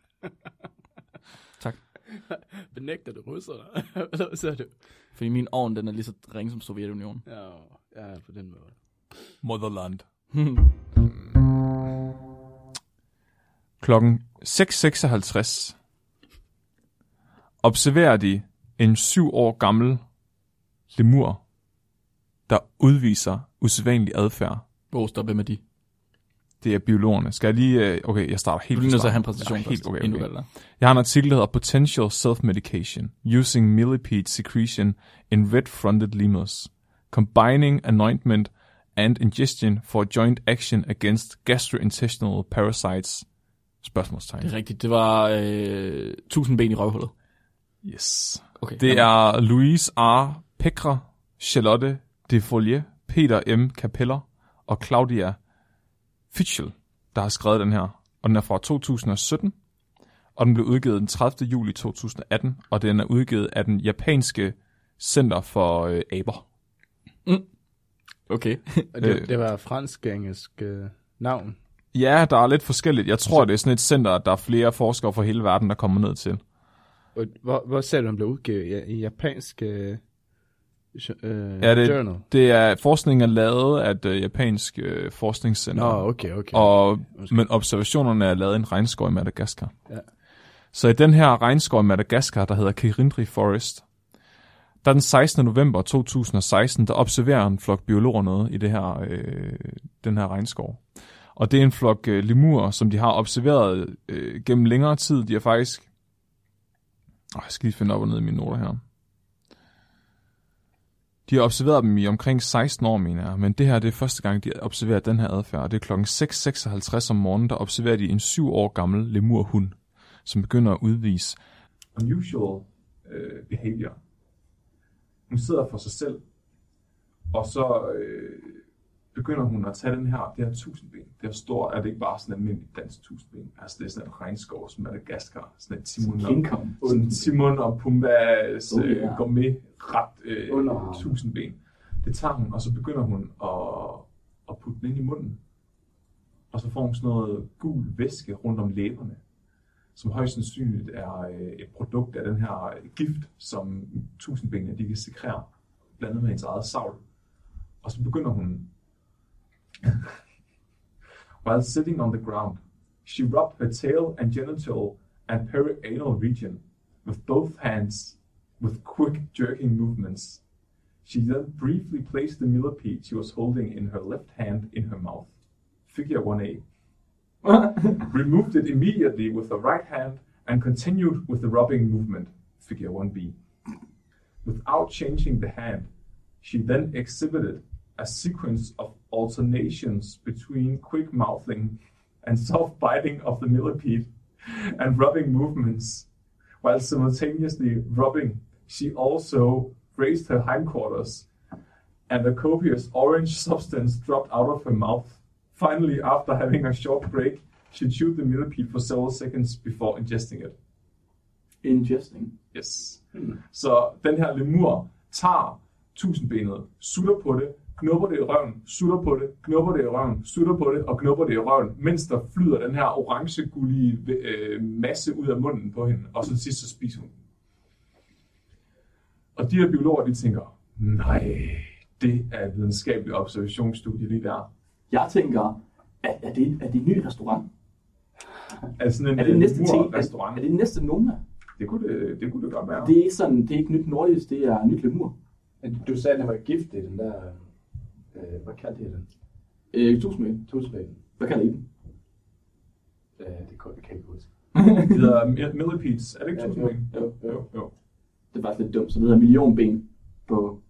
Benægter du russerne? Eller så er det?
Fordi min ovn, den er lige så ringe som Sovjetunionen.
Ja, ja, på den måde.
Motherland. Klokken 6.56 observerer de en syv år gammel lemur, der udviser usædvanlig adfærd.
Hvor stoppe med de?
Det er biologerne. Skal jeg lige... øh, Okay, jeg starter helt
Du er have en
starten.
præsentation
Ja, helt okay, okay.
vælger.
Jeg har en artikel, der hedder Potential Self-Medication Using Millipede Secretion in Red-Fronted Lemurs Combining Anointment and Ingestion for Joint Action Against Gastrointestinal Parasites Spørgsmålstegn.
Det er rigtigt. Det var øh, 1000 ben i røvhullet.
Yes.
Okay.
Det er Louise R. Pekra, Charlotte de Follier, Peter M. Capeller og Claudia Fitchel, der har skrevet den her. Og den er fra 2017, og den blev udgivet den 30. juli 2018, og den er udgivet af den japanske Center for øh, Aber.
Okay.
Og det,
Øh.
det var fransk-engelsk øh, navn.
Ja, der er lidt forskelligt. Jeg tror, det er sådan et center, der er flere forskere fra hele verden, der kommer ned til.
Og hvor, hvor ser du, den blev udgivet? I japansk øh, øh,
Ja, det-
journal?
Det er forskningen er lavet af et øh, japansk øh, forskningscenter.
Nå, okay, okay.
Og,
Undskyld.
men observationerne er lavet i en regnskov i Madagaskar.
Ja.
Så i den her regnskov i Madagaskar, der hedder Kirindri Forest, der den 16. november 2016, der observerer en flok biologer noget i det her, øh, den her regnskov. Og det er en flok øh, lemurer, som de har observeret øh, gennem længere tid. De har faktisk... Oh, jeg skal lige finde op og ned i mine noter her. De har observeret dem i omkring 16 år, mener jeg, men det her det er første gang, de har observeret den her adfærd. Og det er klokken 6.56 om morgenen, der observerer de en syv år gammel lemurhund, som begynder at udvise unusual uh, behavior. Hun sidder for sig selv, og så øh, begynder hun at tage den her, det her tusindben. Det her stort, er det ikke bare sådan en almindelig dansk tusindben. Altså det er sådan et regnskov, som Madagaskar, sådan et Timon og, sådan Timon og Pumbas
Oh, ja.
gourmet ret øh, tusindben. Det tager hun, og så begynder hun at, at putte den ind i munden. Og så får hun sådan noget gul væske rundt om læberne, som højst sandsynligt er øh, et produkt af den her gift, som tusindbenene de kan sekrere. blandet med hendes eget savl. Og så begynder hun... While sitting on the ground, she rubbed her tail and genital and perianal region with both hands with quick jerking movements. She then briefly placed the millipede she was holding in her left hand in her mouth. Figure 1A. Removed it immediately with the right hand and continued with the rubbing movement. Figure 1B. Without changing the hand, she then exhibited a sequence of alternations between quick mouthing and soft biting of the millipede and rubbing movements. While simultaneously rubbing, she also raised her hindquarters, and a copious orange substance dropped out of her mouth. Finally, after having a short break, she chewed the millipede for several seconds before ingesting it.
Ingesting.
Yes. Hmm. Så den her lemur tager tusindbenet, sutter på det, knupper det i røven, sutter på det, knupper det i røven, sutter på det og knupper det i røven, mens der flyder den her orange-gullige øh, masse ud af munden på hende, og så til sidst så spiser hun den. Og de her biologer, de tænker, nej, det er et videnskabeligt observationsstudie lige der.
Jeg tænker, er, er, det, er det en ny restaurant?
Er det sådan en
Er det næste ting? Er,
restaurant?
er det næste Noma?
Det kunne det, det kunne det godt være.
Det er ikke sådan, det er ikke nyt nordisk, det er nyt lemur.
Du sagde, at den var giftig, den der... Øh, hvad kaldte I den?
Øh, tusmæl.
Tusbanen.
Hvad kalder I den?
Øh, det kan jeg ikke huske.
Det hedder mi- millipedes. Er det ikke
Ja,
tusind ben?
Jo, jo.
Jo, jo.
Det er faktisk lidt dumt, så det hedder millionben på...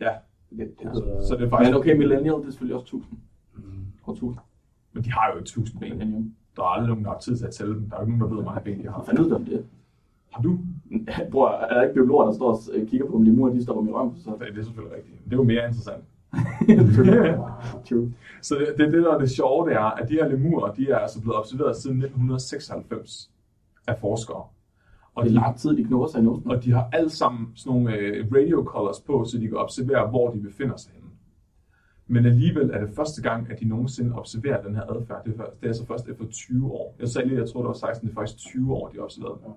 Ja,
Det, det hedder...
så det er faktisk...
Men okay, millennial, det er selvfølgelig også 1000.
Mm.
År 1000.
Men de har jo et tusind ben.
Millennium.
Der er aldrig nogen, der har tid til at tælle dem. Der er jo ikke nogen, der ved, hvor mange ben de
Hvad
har.
fanden ved du om det?
Har du?
Bror, er der ikke biologer, der står og øh, kigger på, om lemur, de står med røven? Så...
Det er selvfølgelig rigtigt. Det er jo mere interessant.
True.
Så det, det, det, der er det sjove, det er, at de her lemurer, de er altså blevet observeret siden 1996 af forskere. Og
Det er lang tid, de knurrer sig i nosen.
og de har alle sammen sådan nogle øh, radio collars på, så de kan observere, hvor de befinder sig henne. Men alligevel er det første gang, at de nogensinde observerer den her adfærd. Det er, det er altså først efter 20 år. Jeg sagde lige, at jeg tror, det var 16, det er faktisk 20 år, de observerede det.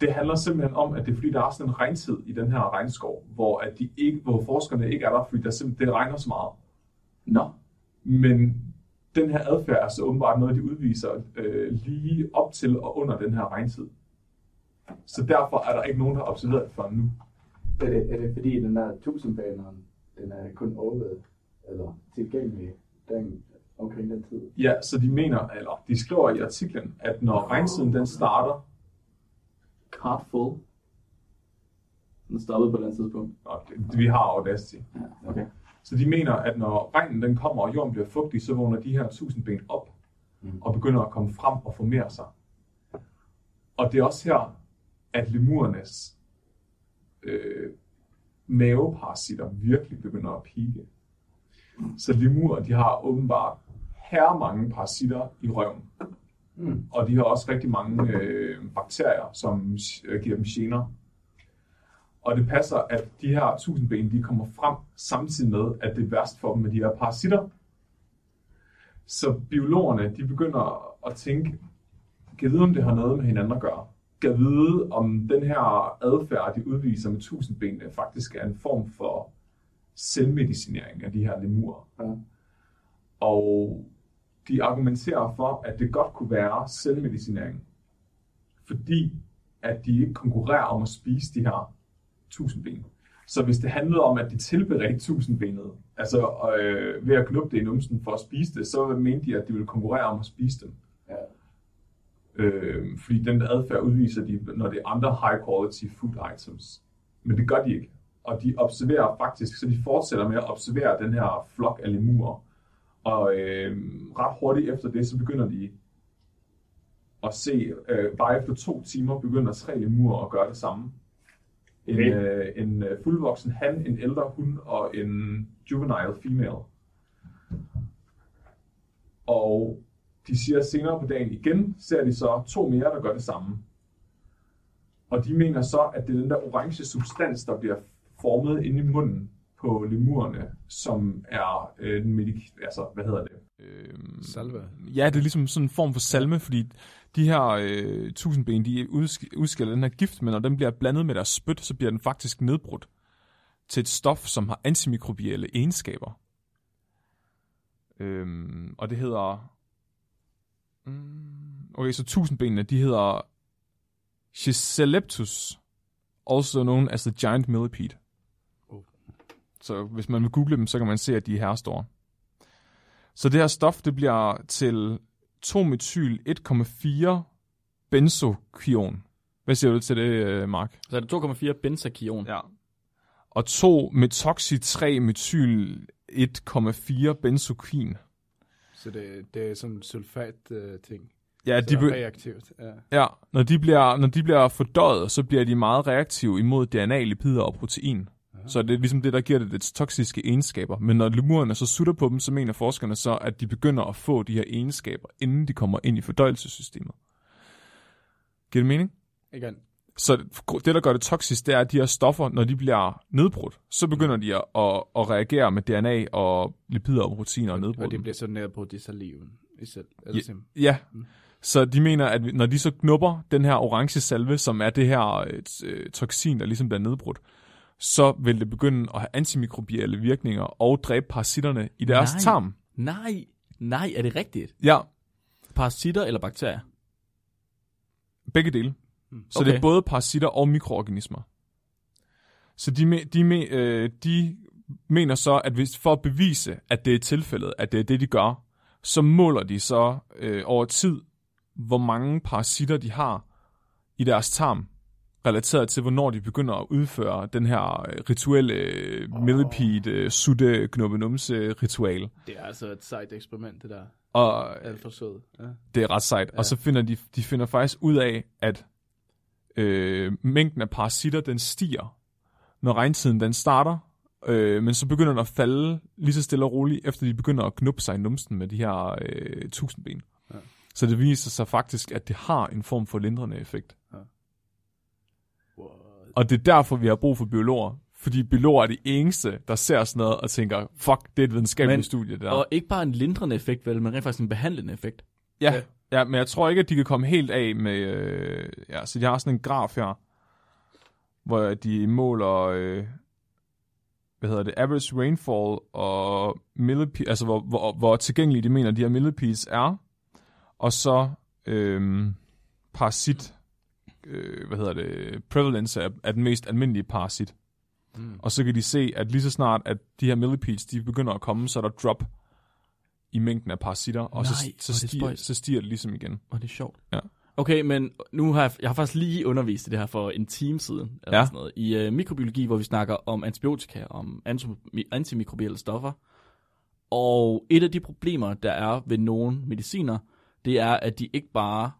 Det handler simpelthen om, at det er fordi, der er sådan en regntid i den her regnskov, hvor, at de ikke, hvor forskerne ikke er der, fordi der simpelthen, det regner så meget.
Nå,
Men den her adfærd er så åbenbart noget, de udviser øh, lige op til og under den her regntid. Så derfor er der ikke nogen, der har observeret det før nu.
Er det, er det fordi, den der tusindbaneren, den er kun overvejet, eller tilgængelig den, omkring den tid?
Ja, så de mener, eller de skriver i artiklen, at når regntiden den starter,
card full. Den stoppede på et eller andet tidspunkt.
og det, vi har Audacity,
Ja, okay.
så de mener, at når regnen den kommer, og jorden bliver fugtig, så vågner de her tusindben op,
Mm.
og begynder at komme frem og formere sig. Og det er også her, at lemurernes øh, maveparasitter virkelig begynder at pike. Så lemurer, de har åbenbart her mange parasitter i røven.
Mm.
Og de har også rigtig mange øh, bakterier, som øh, giver dem gener. Og det passer, at de her tusindben, de kommer frem samtidig med, at det er værst for dem med de her parasitter. Så biologerne, de begynder at tænke, kan vide, om det har noget med hinanden at gøre? Kan vide, om den her adfærd, de udviser med tusindbenene, faktisk er en form for selvmedicinering af de her lemurer.
Ja.
Og de argumenterer for, at det godt kunne være selvmedicinering, fordi at de ikke konkurrerer om at spise de her tusindben. Så hvis det handlede om, at de tilberedte tusindbenet, altså øh, ved at knuppe det i numsen for at spise det, så mente de, at de ville konkurrere om at spise dem.
Ja.
Øh, fordi den adfærd udviser de, når det er andre high quality food items. Men det gør de ikke. Og de observerer faktisk, så de fortsætter med at observere den her flok af lemurer. Og øh, ret hurtigt efter det, så begynder de at se, øh, bare efter to timer begynder tre lemurer at gøre det samme. En,
Okay.
øh, en øh, fuldvoksen han, en ældre hund og en juvenile female. Og de siger senere på dagen igen, ser de så to mere, der gør det samme. Og de mener så, at det er den der orange substans, der bliver formet inde i munden på lemurerne, som er øh, den medik... Altså, hvad hedder det? Øhm,
Salve.
Ja, det er ligesom sådan en form for salme, fordi de her øh, tusindben, de udsk- udskiller den her gift, men når den bliver blandet med deres spyt, så bliver den faktisk nedbrudt til et stof, som har antimikrobielle egenskaber. Øhm, og det hedder... Mm, okay, så tusindbenene, de hedder Chiseleptus, also known as the giant millipede. Så hvis man vil google dem, så kan man se, at de er herrestore. Så det her stof, det bliver til 2-metyl 1,4 benzokion. Hvad siger du til det, øh, Mark?
Så er det 2,4 benzakion.
Ja. Og 2 metoxy 3 metyl 1,4 benzokin.
Så det, det er sådan en sulfat-ting.
Ja,
så
de, be-
reaktivt. Ja.
ja når, de bliver, når de bliver fordøjet, så bliver de meget reaktive imod DNA, lipider og protein. Så det er ligesom det, der giver det dets toksiske egenskaber. Men når lemurerne så sutter på dem, så mener forskerne så, at de begynder at få de her egenskaber, inden de kommer ind i fordøjelsessystemet. Giver det mening?
Igen.
Så det, der gør det toksisk, det er, at de her stoffer, når de bliver nedbrudt, så begynder de at, at, at reagere med DNA og lipider og proteiner og
Og
nedbrudt.
det bliver så nedbrudt i saliven. I selv.
Ja.
Sim.
Ja,
Mm.
så de mener, at når de så knupper den her orange salve, som er det her øh, øh, toksin, der ligesom bliver nedbrudt, så vil det begynde at have antimikrobielle virkninger og dræbe parasitterne i deres
Nej.
tarm.
Nej, nej, er det rigtigt?
Ja,
Parasitter eller bakterier?
begge dele.
Mm.
Så
Okay.
det er både parasitter og mikroorganismer. Så de, de, øh, de mener så, at hvis for at bevise, at det er tilfældet, at det er det, de gør, så måler de så øh, over tid, hvor mange parasitter de har i deres tarm, relateret til, hvornår de begynder at udføre den her øh, rituelle øh, millipede, øh, sutte, knuppenumse ritual.
Det er altså et sejt eksperiment, det der.
Og
Alt for sød. Ja.
Det er ret sejt. Ja. Og så finder de, de finder faktisk ud af, at øh, mængden af parasitter, den stiger, når regntiden den starter, øh, men så begynder den at falde lige så stille og roligt, efter de begynder at knuppe sig i numsen med de her øh, tusindben. Ja. Så det viser sig faktisk, at det har en form for lindrende effekt. Og det er derfor, vi har brug for biologer. Fordi biologer er de eneste, der ser sådan noget og tænker, fuck, det er et videnskabeligt
Men-
studie, det der.
Og ikke bare en lindrende effekt, vel, men rent faktisk en behandlende effekt.
Ja,
Ja.
ja, men jeg tror ikke, at de kan komme helt af med... Øh, ja, så de har sådan en graf her, hvor de måler... Øh, hvad hedder det? Average rainfall og millipede, altså hvor, hvor, hvor tilgængelige de mener, de her millipedes er. Og så øh, parasit, øh, hvad hedder det, prevalence er, er den mest almindelige parasit.
Mm.
Og så kan de se, at lige så snart, at de her millipedes, de begynder at komme, så er der drop i mængden af parasitter, og så,
Nej,
så,
det
stiger, så stiger det ligesom igen.
Og det er sjovt.
Ja.
Okay, men nu har jeg, jeg har faktisk lige undervist i det her for en time siden, eller
Ja.
sådan noget, i uh, mikrobiologi, hvor vi snakker om antibiotika, om anti- antimikrobielle stoffer. Og et af de problemer, der er ved nogle mediciner, det er, at de ikke bare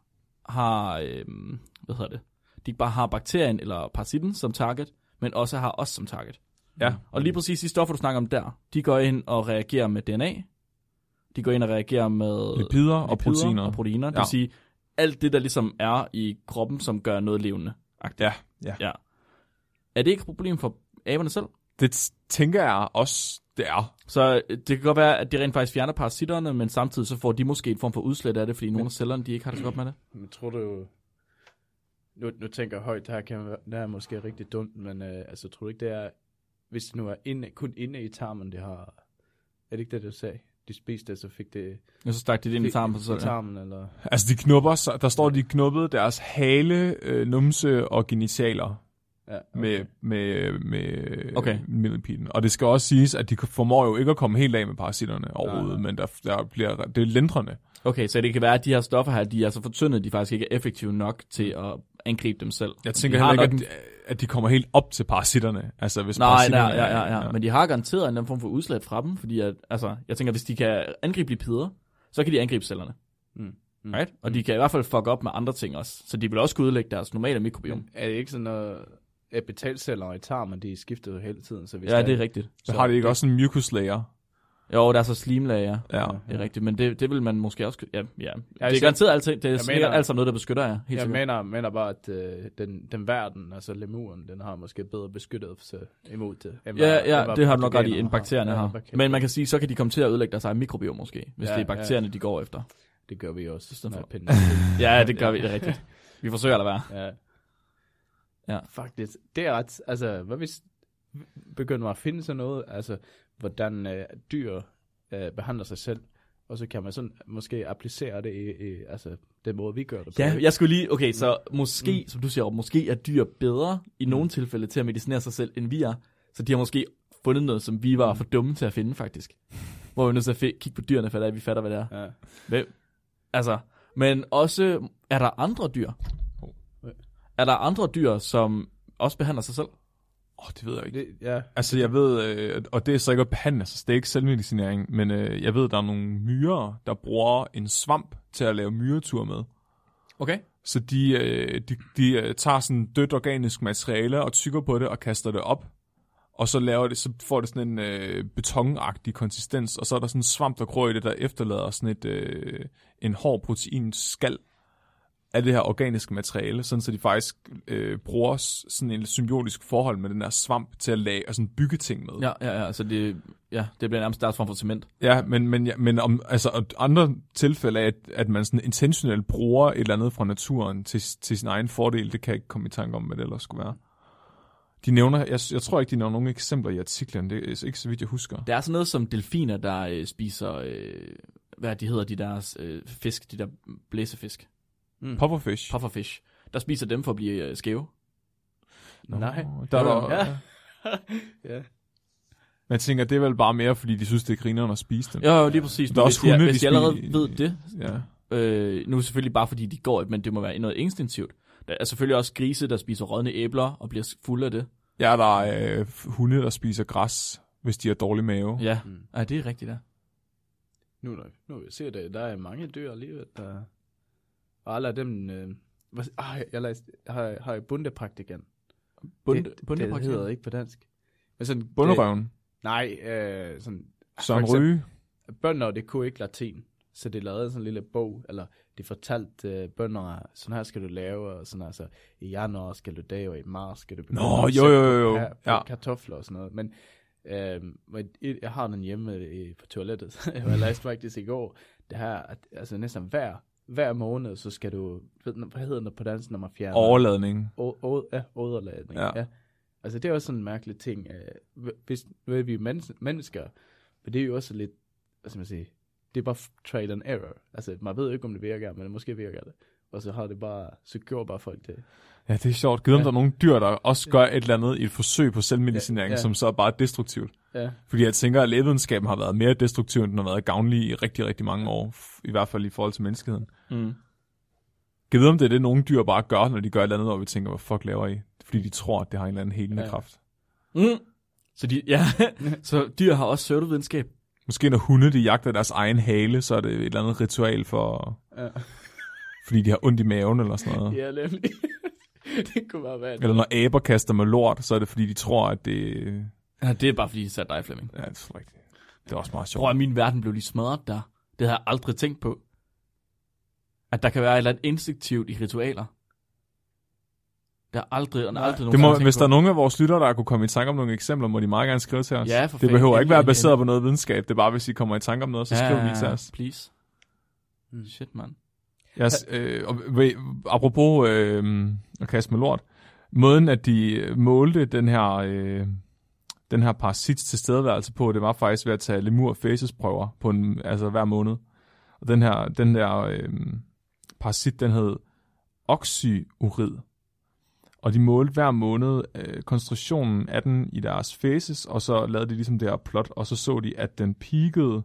har, øhm, hvad hedder det, de ikke bare har bakterien eller parasitten som target, men også har os som target.
Ja.
Og lige præcis de stoffer, du snakker om der, de går ind og reagerer med DNA, de går ind og reagerer med
Lipider og proteiner.
og proteiner. Det
Ja.
vil sige, alt det, der ligesom er i kroppen, som gør noget levende.
Ja, ja.
ja. Er det ikke et problem for aberne selv?
Det tænker jeg også, det er.
Så øh, det kan godt være, at det rent faktisk fjerner parasitterne, men samtidig så får de måske en form for udslæt af det, fordi nogle af cellerne, de ikke har det så godt med det.
Men tror du... Nu, nu tænker jeg højt, det her, kan være, det her er måske rigtig dumt, men øh, altså, tror du ikke, det er... Hvis det nu er inde, kun inde i tarmen, det har... Er det ikke det, du sagde? De spiste det, så fik det...
Og så stak de det ind i tarmen på sig
I
selv. Ja.
tarmen, eller...
Altså, de knupper, så der står, de knuppede deres hale, øh, numse og genitaler
Ja, okay.
med, med, med
Okay.
millipeden. Og det skal også siges, at de formår jo ikke at komme helt af med parasitterne overhovedet,
nej.
men der, der bliver, det er lindrende.
Okay, så det kan være, at de her stoffer her, de er så fortyndet, de faktisk ikke er effektive nok til at angribe dem selv.
Jeg tænker heller ikke,
nok
at, at de kommer helt op til parasitterne. Altså, hvis
Nej,
parasitterne
nej, ja, ja,
er-
ja, Men de har garanteret en eller anden form for udslæt fra dem, fordi at, altså, jeg tænker, hvis de kan angribe lipider, så kan de angribe cellerne.
Mm. Mm.
Right? Og de kan i hvert fald fuck op med andre ting også. Så de vil også kunne udlægge deres normale mikrobiom.
Men er det ikke sådan noget... Epitalceller i tarmen, de skifter jo hele tiden, så hvis
Ja, det er rigtigt.
Så har de ikke også en mucus layer?
Jo, der er så slimlager.
Ja.
Det er rigtigt, men det, det vil man måske også... Ja, ja. det er
altså,
garanteret altid, det er
mener-
alt sammen noget, der beskytter jer. Helt
Jeg
sikkert.
mener, mener bare, at øh, den, den verden, altså lemuren, den har måske bedre beskyttet sig imod det. end
Ja,
end
ja,
hvad
det har du nok ret i, end bakterierne
Ja,
har.
bakterier.
Men man kan sige, så kan de komme til at ødelægge deres egen mikrobiom måske, hvis
Ja,
det er
ja.
bakterierne, de går efter.
Det gør vi også. med
for. Ja, det gør vi, det er rigtigt. Vi forsøger at lade være.
Ja.
Ja.
Faktisk, det er ret, altså, hvad hvis, begynder man at finde sådan noget, altså hvordan øh, dyr øh, behandler sig selv, og så kan man sådan måske applicere det i, i altså den måde, vi gør det på.
Ja, jeg skulle lige, okay, så måske, mm. som du siger, måske er dyr bedre i nogle tilfælde til at medicinere sig selv, end vi er. Så de har måske fundet noget, som vi var for dumme til at finde, faktisk. Hvor vi er nødt til at kigge på dyrene, for at vi fatter, hvad det er.
Ja.
Hvem? Altså, men også, er der andre dyr? Er der andre dyr, som også behandler sig selv?
Åh, oh, det ved jeg ikke.
Det, ja.
Altså, jeg ved, øh, og det er så ikke at behandle, altså, det er ikke selvmedicinering, men øh, jeg ved, der er nogle myrer, der bruger en svamp til at lave myretur med.
Okay.
Så de, øh, de, de øh, tager sådan dødt organisk materiale og tykker på det og kaster det op. Og så laver det, så får det sådan en øh, betonagtig konsistens, og så er der sådan en svamp, der gror i det, der efterlader sådan et, øh, en hård proteinskal af det her organiske materiale, sådan så de faktisk øh, bruger sådan en symbiotisk forhold med den der svamp til at lage og sådan bygge ting med.
Ja, ja, ja, så det, ja, det bliver nærmest deres form for cement.
Ja, men, men, ja, men om, altså, andre tilfælde af, at, at man sådan intentionelt bruger et eller andet fra naturen til, til sin egen fordel, det kan jeg ikke komme i tanke om, hvad det ellers skulle være. De nævner, jeg, jeg tror ikke, de nævner nogen eksempler i artiklen, det er ikke så vidt, jeg husker.
Der er sådan noget som delfiner, der øh, spiser, øh, hvad de hedder, de der øh, fisk, de der blæsefisk,
Mm.
Pufferfish.
pufferfish, der spiser dem for at blive øh, skæve.
Nå,
Nej.
Der er der,
Ja.
ja. Men jeg tænker, det er vel bare mere, fordi de synes, det er grineren at spise dem.
Ja, jo, lige præcis.
Der er
Men
også
hvis, de,
hunde,
hvis
de
de allerede
spiser-
ved det,
Ja.
øh, nu er det selvfølgelig bare fordi de går, men det må være noget instinktivt. Der er selvfølgelig også grise, der spiser rådne æbler og bliver fulde af det.
ja, der er øh, hunde, der spiser græs, hvis de har dårlig mave.
Ja,
Mm.
ja det er rigtigt, der.
Nu, nu jeg ser det, der er mange dyr alligevel, der... Og alle af dem... Øh, hvad, ah, jeg læste, har, har jeg bundepraktikant.
Bunde,
det, det hedder ikke på dansk. Men sådan,
Bunderøven.
Det, nej, øh, sådan...
Søren Ryge.
Bønder, det kunne ikke latin. Så det lavede sådan en lille bog, eller de fortalte øh, bønder, sådan her skal du lave, og sådan altså, i januar skal du det, og i marts skal du begynde
Nå,
at
jo, jo, jo, jo.
på
Ja.
kartofler og sådan noget. Men øh, jeg har den hjemme i, på toilettet, jeg læste faktisk i går, det her, at altså næsten hver, hver måned, så skal du, ved, hvad hedder det på dansk, når man fjerner?
Overladning.
Å- å- ja, åderladning.
Ja.
Ja. Altså, det er også sådan en mærkelig ting. øh, Hvis nu er vi mennesker, men det er jo også lidt, hvad skal man sige, det er bare trial and error. Altså, man ved jo ikke, om det virker, men måske virker det. Og så har det bare, så gjorde bare folk det.
Ja, det er sjovt. Om
Ja.
der er nogle dyr, der også gør et eller andet i et forsøg på selvmedicinering,
Ja, ja.
som så er bare destruktivt.
Ja,
Fordi jeg tænker, at lægevidenskaben har været mere destruktiv, end den har været gavnlig i rigtig, rigtig mange år. I hvert fald i forhold til menneskeheden.
Mm.
Givet om det er det, nogle dyr bare gør, når de gør et eller andet, og vi tænker, hvad fuck laver I? Fordi de tror, at det har en eller anden helende
Ja.
kraft.
Mm. Så, de, ja, så dyr har også pseudovidenskab.
Måske når hunde, de jagter deres egen hale, så er det et eller andet ritual for,
ja.
Fordi de har ondt i maven eller sådan noget.
ja nemlig. det kunne bare være
Eller når aber kaster med lort, så er det fordi, de tror, at det...
Ja, det er bare fordi, de satte dig, Flemming.
Ja, det er rigtigt. Det er også meget sjovt.
Tror at min verden blev lige smadret der. Det havde jeg aldrig tænkt på. At der kan være et eller andet instinktivt i ritualer. Der er aldrig, der er
Nej.
aldrig nogen
Det må,
gange
hvis
tænkt
der er
på.
nogen af vores lyttere, der kunne komme i tanke om nogle eksempler, må de meget gerne skrive til os.
Ja, for
det behøver
fanden.
ikke være baseret på noget videnskab. Det er bare, hvis I kommer i tanke om noget, så skriv lige til os.
please.
Mm.
Shit, man.
Yes, øh, apropos øh, at kaste med lort. Måden, at de målte den her, øh, den her parasits tilstedeværelse på, det var faktisk ved at tage lemur faces prøver på en, altså hver måned. Og den her, den der øh, parasit, den hed oxyurid. Og de målte hver måned øh, koncentrationen af den i deres faces, og så lavede de ligesom det her plot, og så så de, at den peakede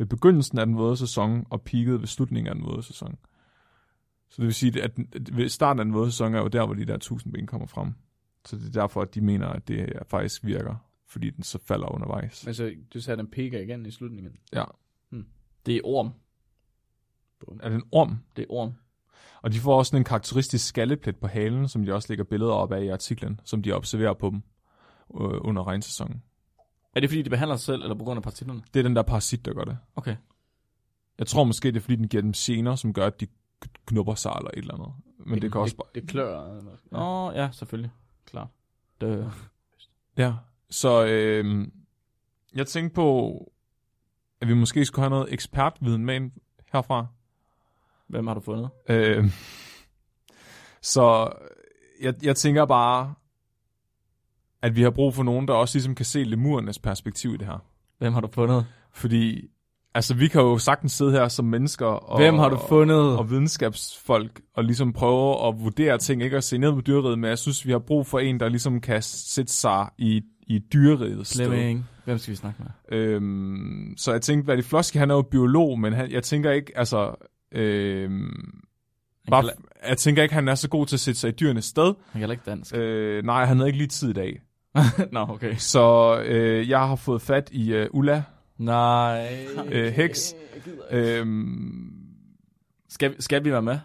ved begyndelsen af den våde sæson, og peakede ved slutningen af den våde sæson. Så det vil sige, at at ved starten af den våde sæson er jo der, hvor de der tusind ben kommer frem. Så det er derfor, at de mener, at det faktisk virker, fordi den så falder undervejs.
Men så, du sagde, den piker igen i slutningen.
Ja.
Det er orm.
Er det en orm?
Det er orm.
Og de får også sådan en karakteristisk skalleplet på halen, som de også lægger billeder op af i artiklen, som de observerer på dem øh, under regnsæsonen.
Er det fordi, de behandler sig selv, eller på grund af partiklerne?
Det er den der parasit, der gør det.
Okay.
Jeg tror måske, det er fordi, den giver dem gener, som gør, at de knupper sig eller et eller andet. Men det kan også bare...
Det, det klør. eller-
Nå, ja, selvfølgelig. Klart. Det,
Ja, så øh, jeg tænkte på, at vi måske skulle have noget ekspertviden med ind herfra.
hvem har du fundet?
Øh, så jeg, jeg tænker bare, at vi har brug for nogen, der også ligesom kan se lemurernes perspektiv i det her.
Hvem har du fundet?
Fordi, altså vi kan jo sagtens sidde her som mennesker og,
Hvem har du fundet?
og videnskabsfolk og ligesom prøve at vurdere ting, ikke at se ned på dyreriget, men jeg synes, vi har brug for en, der ligesom kan sætte sig i, i dyrerigets sted.
Hvem skal vi snakke med?
Øhm, så jeg tænkte, hvad det Flosky, han er jo biolog, men han, jeg tænker ikke, altså... Øhm, bare, jeg tænker ikke, han er så god til at sætte sig i dyrenes sted.
han kan ikke dansk.
Øh, nej, han havde ikke lige tid i dag.
Nå, okay.
Så øh, jeg har fået fat i øh, Ulla
Nej.
øh, Heks. Øhm,
Skal, skal vi være med?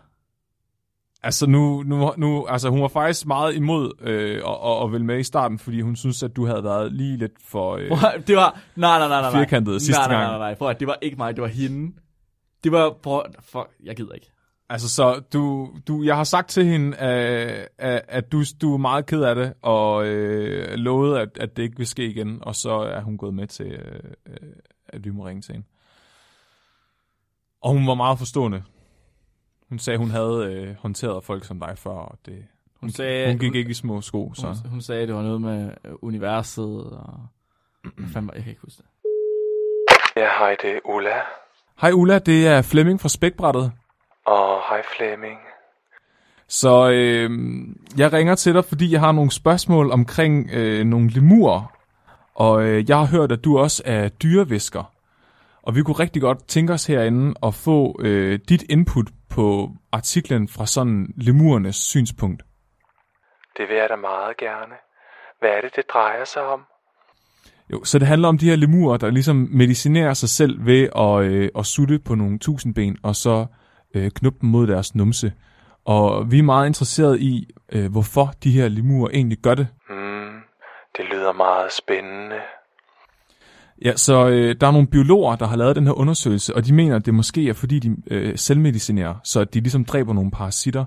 altså nu, nu, nu, altså hun var faktisk meget imod øh, at, at, at vælge med i starten, fordi hun synes, at du havde været lige lidt for øh,
Prøv, det var... Nej, nej, nej, nej. nej.
firkantet sidste
nej, nej,
gang.
nej, nej, nej. Prøv, at- det var ikke mig, det var hende. Det var... Prøv, fuck, jeg gider ikke.
Altså, så du, du, jeg har sagt til hende, at, at, at du, du er meget ked af det, og øh, lovede, at, at det ikke vil ske igen, og så er hun gået med til, øh, at vi må ringe til hende. Og hun var meget forstående. Hun sagde, hun havde øh, håndteret folk som dig før, og det,
Hun sagde...
hun gik ikke i små sko. Så.
Hun, hun sagde, det var noget med øh, universet, og... Var, jeg kan ikke huske det.
Ja, hej, det er Ulla.
Hej Ulla, det er Flemming fra Spækbrættet.
Og hej Flemming.
Så øh, jeg ringer til dig, fordi jeg har nogle spørgsmål omkring øh, nogle lemurer. Og øh, jeg har hørt, at du også er dyrevisker. Og vi kunne rigtig godt tænke os herinde at få øh, dit input på artiklen fra sådan lemurernes synspunkt.
Det vil jeg da meget gerne. Hvad er det, det drejer sig om?
Jo, så det handler om de her lemurer, der ligesom medicinerer sig selv ved at, øh, at sutte på nogle tusindben, og så øh, knuppe dem mod deres numse. Og vi er meget interesserede i, øh, hvorfor de her lemurer egentlig gør det.
Hmm, det lyder meget spændende.
Ja, så øh, der er nogle biologer, der har lavet den her undersøgelse, og de mener, at det måske er, fordi de øh, selvmedicinerer, så de ligesom dræber nogle parasitter.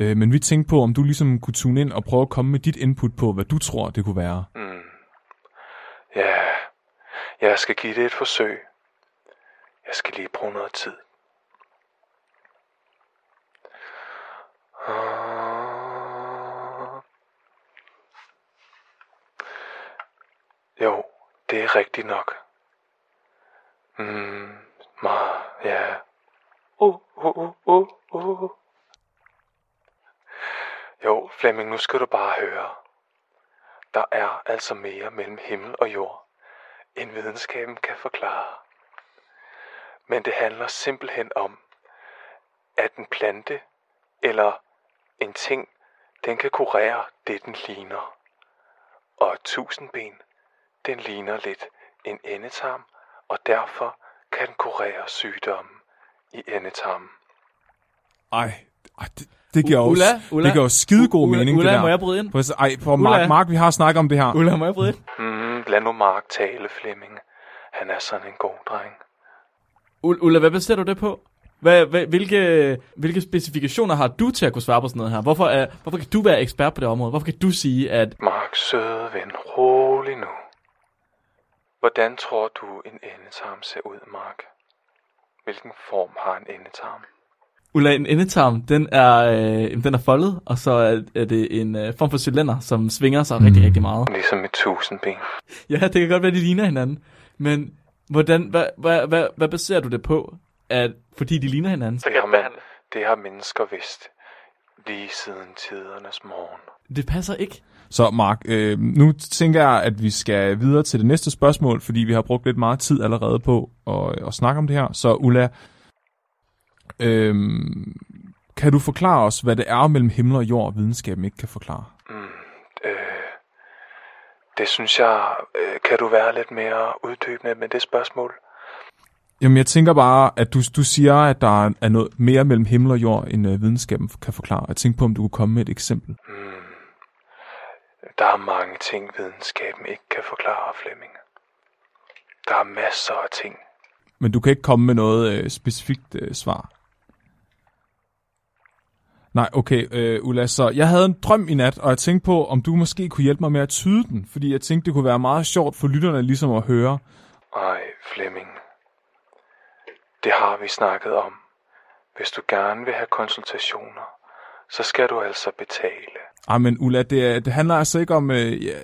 Øh, men vi tænkte på, om du ligesom kunne tune ind og prøve at komme med dit input på, hvad du tror, det kunne være.
Hmm. Ja, jeg skal give det et forsøg. Jeg skal lige bruge noget tid. Jo, det er rigtigt nok. Mm, ma, ja. Uh, uh, uh, uh, uh. Jo, Flemming, nu skal du bare høre. Der er altså mere mellem himmel og jord, end videnskaben kan forklare. Men det handler simpelthen om, at en plante eller en ting, den kan kurere det, den ligner. Og et tusindben, den ligner lidt en endetarm, og derfor kan den kurere sygdommen i endetarmen.
Ej, ej det, det giver
Ulla, Ulla,
det giver jo skidegod
Ulla,
mening,
Ulla,
det der.
må jeg bryde ind?
Se- Ej, for. Mark, Mark, vi har snakket om det her.
Ulla, må jeg bryde ind?
Mm, lad nu Mark tale, Flemming. Han er sådan en god dreng.
Ulla, hvad baserer du det på? Hvad, hvad, hvilke, hvilke specifikationer har du til at kunne svare på sådan noget her? Hvorfor, er, hvorfor kan du være ekspert på det område? Hvorfor kan du sige, at...
Mark, søde ven, rolig nu. Hvordan tror du, en endetarm ser ud, Mark? Hvilken form har en endetarm?
Ulla, en endetarm, den er, øh, den er foldet, og så er, er det en øh, form for cylinder, som svinger sig mm. rigtig, rigtig meget.
Ligesom et tusindben.
Ja, det kan godt være, de ligner hinanden. Men hvordan, hvad, hvad, hvad, hvad baserer du det på? At, fordi de ligner hinanden?
Det har, man, det har mennesker vidst lige siden tidernes morgen.
Det passer ikke.
Så Mark, øh, nu tænker jeg, at vi skal videre til det næste spørgsmål, fordi vi har brugt lidt meget tid allerede på at, at snakke om det her. Så Ulla, øh, kan du forklare os, hvad det er mellem himmel og jord, videnskaben ikke kan forklare?
Mm, øh, det synes jeg, øh, kan du være lidt mere uddybende med det spørgsmål?
Jamen, jeg tænker bare, at du, du siger, at der er noget mere mellem himmel og jord, end øh, videnskaben kan forklare. Jeg tænker på, om du kunne komme med et eksempel.
Mm, der er mange ting, videnskaben ikke kan forklare, Flemming. Der er masser af ting.
Men du kan ikke komme med noget øh, specifikt øh, svar. Nej, okay, øh, Ulla, så jeg havde en drøm i nat, og jeg tænkte på, om du måske kunne hjælpe mig med at tyde den, fordi jeg tænkte, det kunne være meget sjovt for lytterne ligesom at høre.
Ej, Flemming. Det har vi snakket om. Hvis du gerne vil have konsultationer, så skal du altså betale.
Ej, men Ulla, det, er- det handler altså ikke om... Øh, jeg,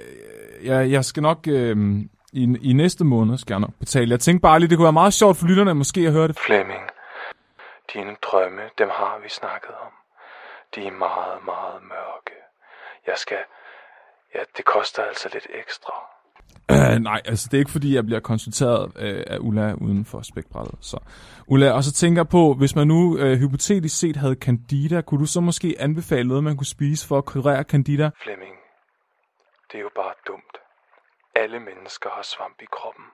jeg, jeg skal nok... Øh, i, I næste måned skal jeg nok betale. Jeg tænkte bare lige, det kunne være meget sjovt for lytterne måske at høre det.
Flemming, dine drømme, dem har vi snakket om. De er meget, meget mørke. Jeg skal... Ja, det koster altså lidt ekstra.
Øh, nej, altså det er ikke fordi, jeg bliver konsulteret uh, af Ulla uden for spækbrættet. Så, Ulla, og så tænker jeg på, hvis man nu uh, hypotetisk set havde candida, kunne du så måske anbefale noget, man kunne spise for at kurere candida?
Flemming, det er jo bare dumt. Alle mennesker har svamp i kroppen.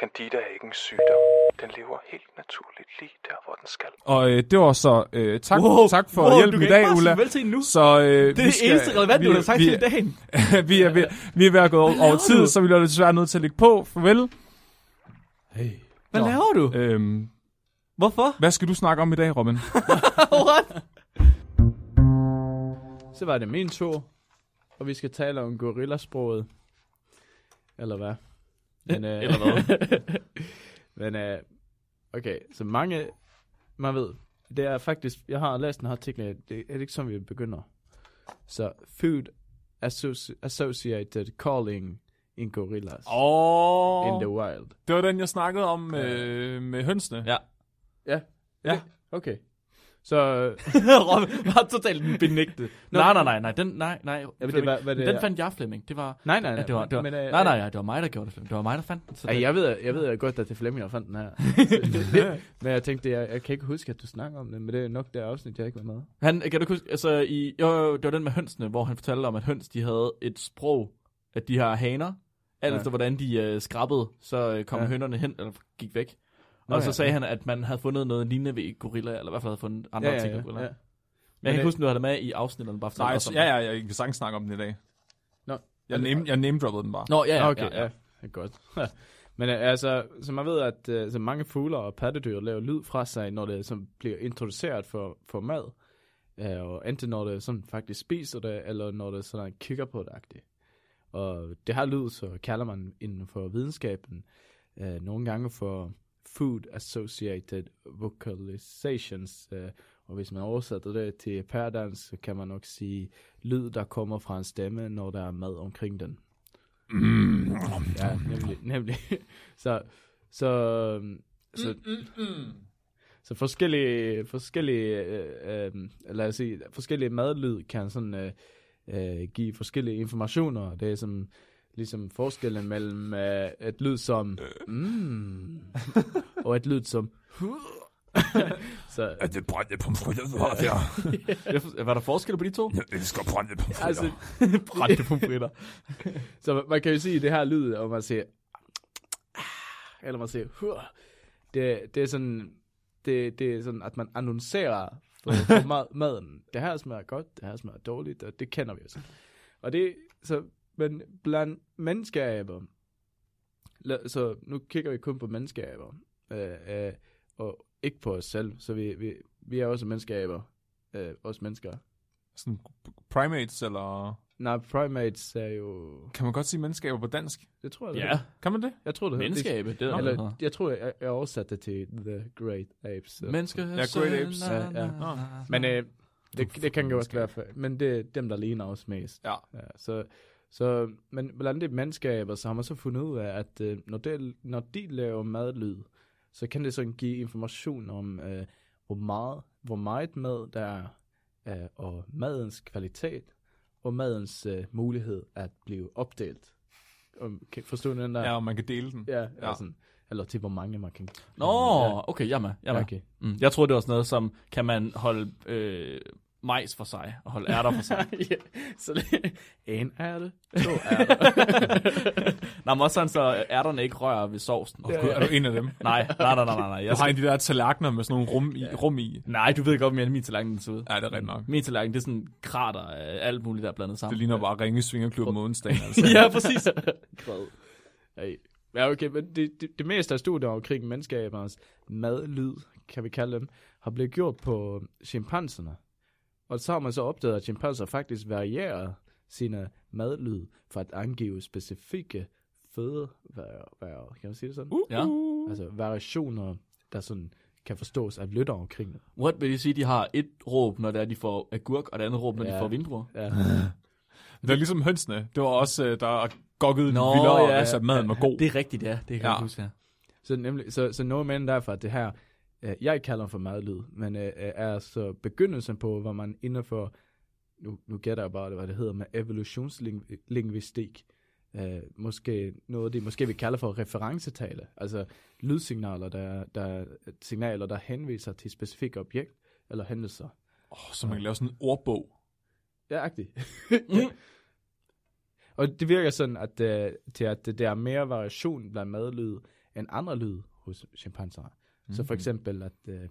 Candida er ikke en sygdom. Den lever helt naturligt lige der, hvor den skal.
Og øh, det var så øh, tak, wow, tak for wow, hjælpen i dag, Ulla.
Nu.
Så, øh,
Det er det eneste relevant, du har sagt
vi,
til i dagen.
vi, er ved, vi er ved at gå over, over tid, så vi bliver desværre nødt til at lægge på. Farvel.
Hey.
Hvad
Nå.
laver du?
Øhm,
Hvorfor?
hvad skal du snakke om i dag, Robin?
What?
Så var det min tur, og vi skal tale om gorillasproget. Eller hvad? Men, øh,
Eller hvad?
Men øh, okay, så mange, man ved, det er faktisk, jeg har læst en artikel, det er ikke sådan, vi begynder. Så Food Associ- Associated Calling in Gorillas
Åh,
in the Wild.
det var den, jeg snakkede om øh, med hønsene.
Ja.
Ja,
Ja.
okay. Så,
Robin var totalt benægtet. nej, nej, nej, nej, den, nej, nej.
Ja, det var- hvad det
den fandt jeg, Flemming. Det var,
nej, nej, nej.
ja, det var, det var,
men, øh,
nej, nej, nej, det var mig, der gjorde det, Flemming. Det var mig, der fandt den. Så det,
jeg ved, jeg ved godt, at det er Flemming, der fandt den her. Men jeg tænkte, jeg, jeg kan ikke huske, at du snakker om det, men det er nok det afsnit, jeg ikke var med.
Han, kan du huske, altså, i, jo, det var den med hønsene, hvor han fortalte om, at høns, de havde et sprog, at de har haner, alt
Ja.
efter hvordan de øh, skrabbede, så øh, kom
Ja.
ja. hønerne hen, eller gik væk.
Nå,
Og så
ja,
sagde
ja.
han, at man havde fundet noget lignende ved gorilla, eller i hvert fald havde fundet andre
Ja, ja,
ting ved
ja,
gorilla.
ja.
Men jeg kan ikke huske, om du havde det med i afsnitterne, bare
Nej,
om
ja,
det.
ja, jeg kan sagtens snakke om den i dag.
Nå.
Jeg, name, jeg name-droppede den bare.
Nå, ja, ja,
okay,
ja, ja.
det er godt. Men øh, altså, så man ved, at øh, så mange fugle og pattedyr laver lyd fra sig, når det som bliver introduceret for, for mad. Øh, og enten når det sådan faktisk spiser det, eller når det sådan kigger på det -agtigt. Og det her lyd, så kalder man inden for videnskaben øh, nogle gange for Food Associated Vocalizations. Øh, og hvis man oversætter det til pærdans, så kan man nok sige lyd, der kommer fra en stemme, når der er mad omkring den. Ja, nemlig. nemlig. så, så, øhm, så, så forskellige, forskellige, øh, øh, lad os sige, forskellige madlyd kan sådan øh, øh, give forskellige informationer. Det er som, ligesom forskellen mellem øh, et lyd som mm, og et lyd som så,
Er det brændte pomfritter, du har der?
Ja. Var der forskel på de to?
Jeg elsker brændte pomfritter.
altså,
Brændte pomfritter.
Så man kan jo sige det her lyd, og man siger, eller man siger, "Hur." det, det er sådan, det, det er sådan, at man annoncerer for, for mad, maden. Det her smager godt, det her smager dårligt, og det kender vi også. Og det, så, men blandt menneskeaber, så nu kigger vi kun på menneskeaber, øh, øh, og ikke på os selv, så vi, vi, vi er også menneskeaber, øh, os mennesker.
Sådan primates, eller...
Nej, primates er jo,
Kan man godt sige menneskeaber på dansk?
det tror jeg, det
Ja,
hedder.
Kan man det?
jeg tror det hedder. Det-
menneskeabe, det er
Eller, jeg tror, jeg, jeg oversatte det til The Great Apes. Så.
Mennesker.
Ja, Great Apes.
Ja, ja. Men øh, det, det kan jo også være, men det er dem, der ligner os mest.
Ja.
Ja, så, så, men blandt de menneskeaber, så har man så fundet ud af, at øh, når, det, når de laver madlyd, så kan det sådan give information om, øh, hvor, meget, hvor meget mad der er, øh, og madens kvalitet, og madens øh, mulighed at blive opdelt. Um, kan, forstår du den der?
Ja, og man kan dele den.
ja,
Ja.
ja. Sådan, eller til hvor mange man kan.
Nå, okay, er med. Jeg, er
ja, okay.
Mm. jeg troede, det var sådan noget som, kan man holde øh, majs for sig, og holde ærter for sig.
ja, så det- en ærte, to ærter.
Nej, men også sådan, så ærterne ikke rører ved sovsen.
Gud, er du en af dem?
Nej, nej, nej, nej, nej. nej. Jeg
Jeg har en af de der tallerkener med sådan nogle rum i. Rum i.
Nej, du ved godt, hvordan min tallerken ser ud.
Ja, det er rigtigt nok.
Min tallerken, det er sådan krater af alt muligt, der er blandet
Det
sammen.
ligner bare ringe svingerklub om onsdagen. Altså.
ja, præcis.
Grad. Hey. Ja, okay, men det, det, det meste af studier omkring menneskeabernes madlyd, kan vi kalde dem, har blevet gjort på chimpanserne. Og så har man så opdaget, at chimpanser faktisk varierer sine madlyd for at angive specifikke fødevarer. Kan man sige det sådan?
Ja.
Altså variationer, der sådan kan forstås af lytter omkring det.
What vil det sige, de har et råb, når det er, de får agurk, og det andet råb, når ja. de får vindruer?
Ja.
Det er ligesom hønsene. Det var også, øh, der gokkede Nå, vildere, ja. at maden var god.
Det er rigtigt, ja. Det kan
Ja.
jeg huske, ja.
Så, nemlig, så, så noget med derfor, at det her, jeg kalder for madlyd, men øh, er så begyndelsen på, hvor man inden for, nu, nu gætter jeg bare, hvad det hedder, med evolutionslingvistik, øh, måske noget, de måske vi kalder for referencetale, altså lydsignaler, der, der signaler, der henviser til specifikke objekt eller hændelser.
Oh, så man kan lave sådan en ordbog.
Ja, agtigt. ja. Og det virker sådan, at, øh, til at der er mere variation blandt madlyd end andre lyd hos chimpanser. Mm-hmm. Så for eksempel, at øh,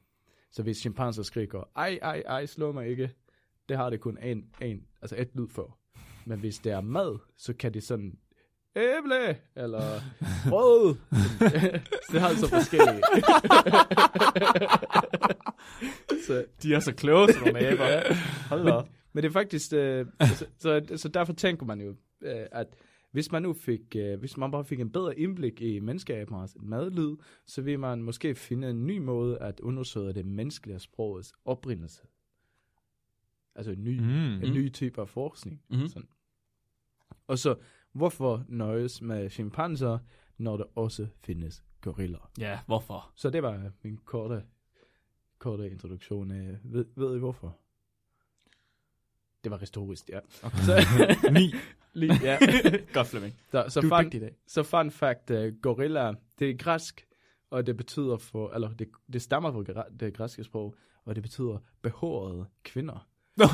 så hvis chimpanser skriger, ej, ej, ej, slå mig ikke, det har det kun en, en, altså et lyd for. Men hvis det er mad, så kan de sådan, æble, eller brød. det har altså forskellige. så,
De er så kloge, som nogle aber. Hold da. op.
men det er faktisk, øh, så, så, så derfor tænker man jo, øh, at hvis man nu fik, øh, hvis man bare fik en bedre indblik i menneskeabers madlyd, så vil man måske finde en ny måde at undersøge det menneskelige sprogets oprindelse. Altså en ny,
Mm.
en ny type af forskning.
Mhm.
Sådan. Og så, hvorfor nøjes med chimpanser, når der også findes goriller?
Ja, hvorfor?
Så det var min korte, korte introduktion af, ved, ved I hvorfor? Det var historisk, ja. Okay. Så,
Ni.
Lige, ja.
Godt, Flemming.
Så, så,
Du
fun,
i dag.
så fun fact, uh, gorilla, det er græsk, og det betyder for, eller det, det stammer fra det græske sprog, og det betyder behårede kvinder.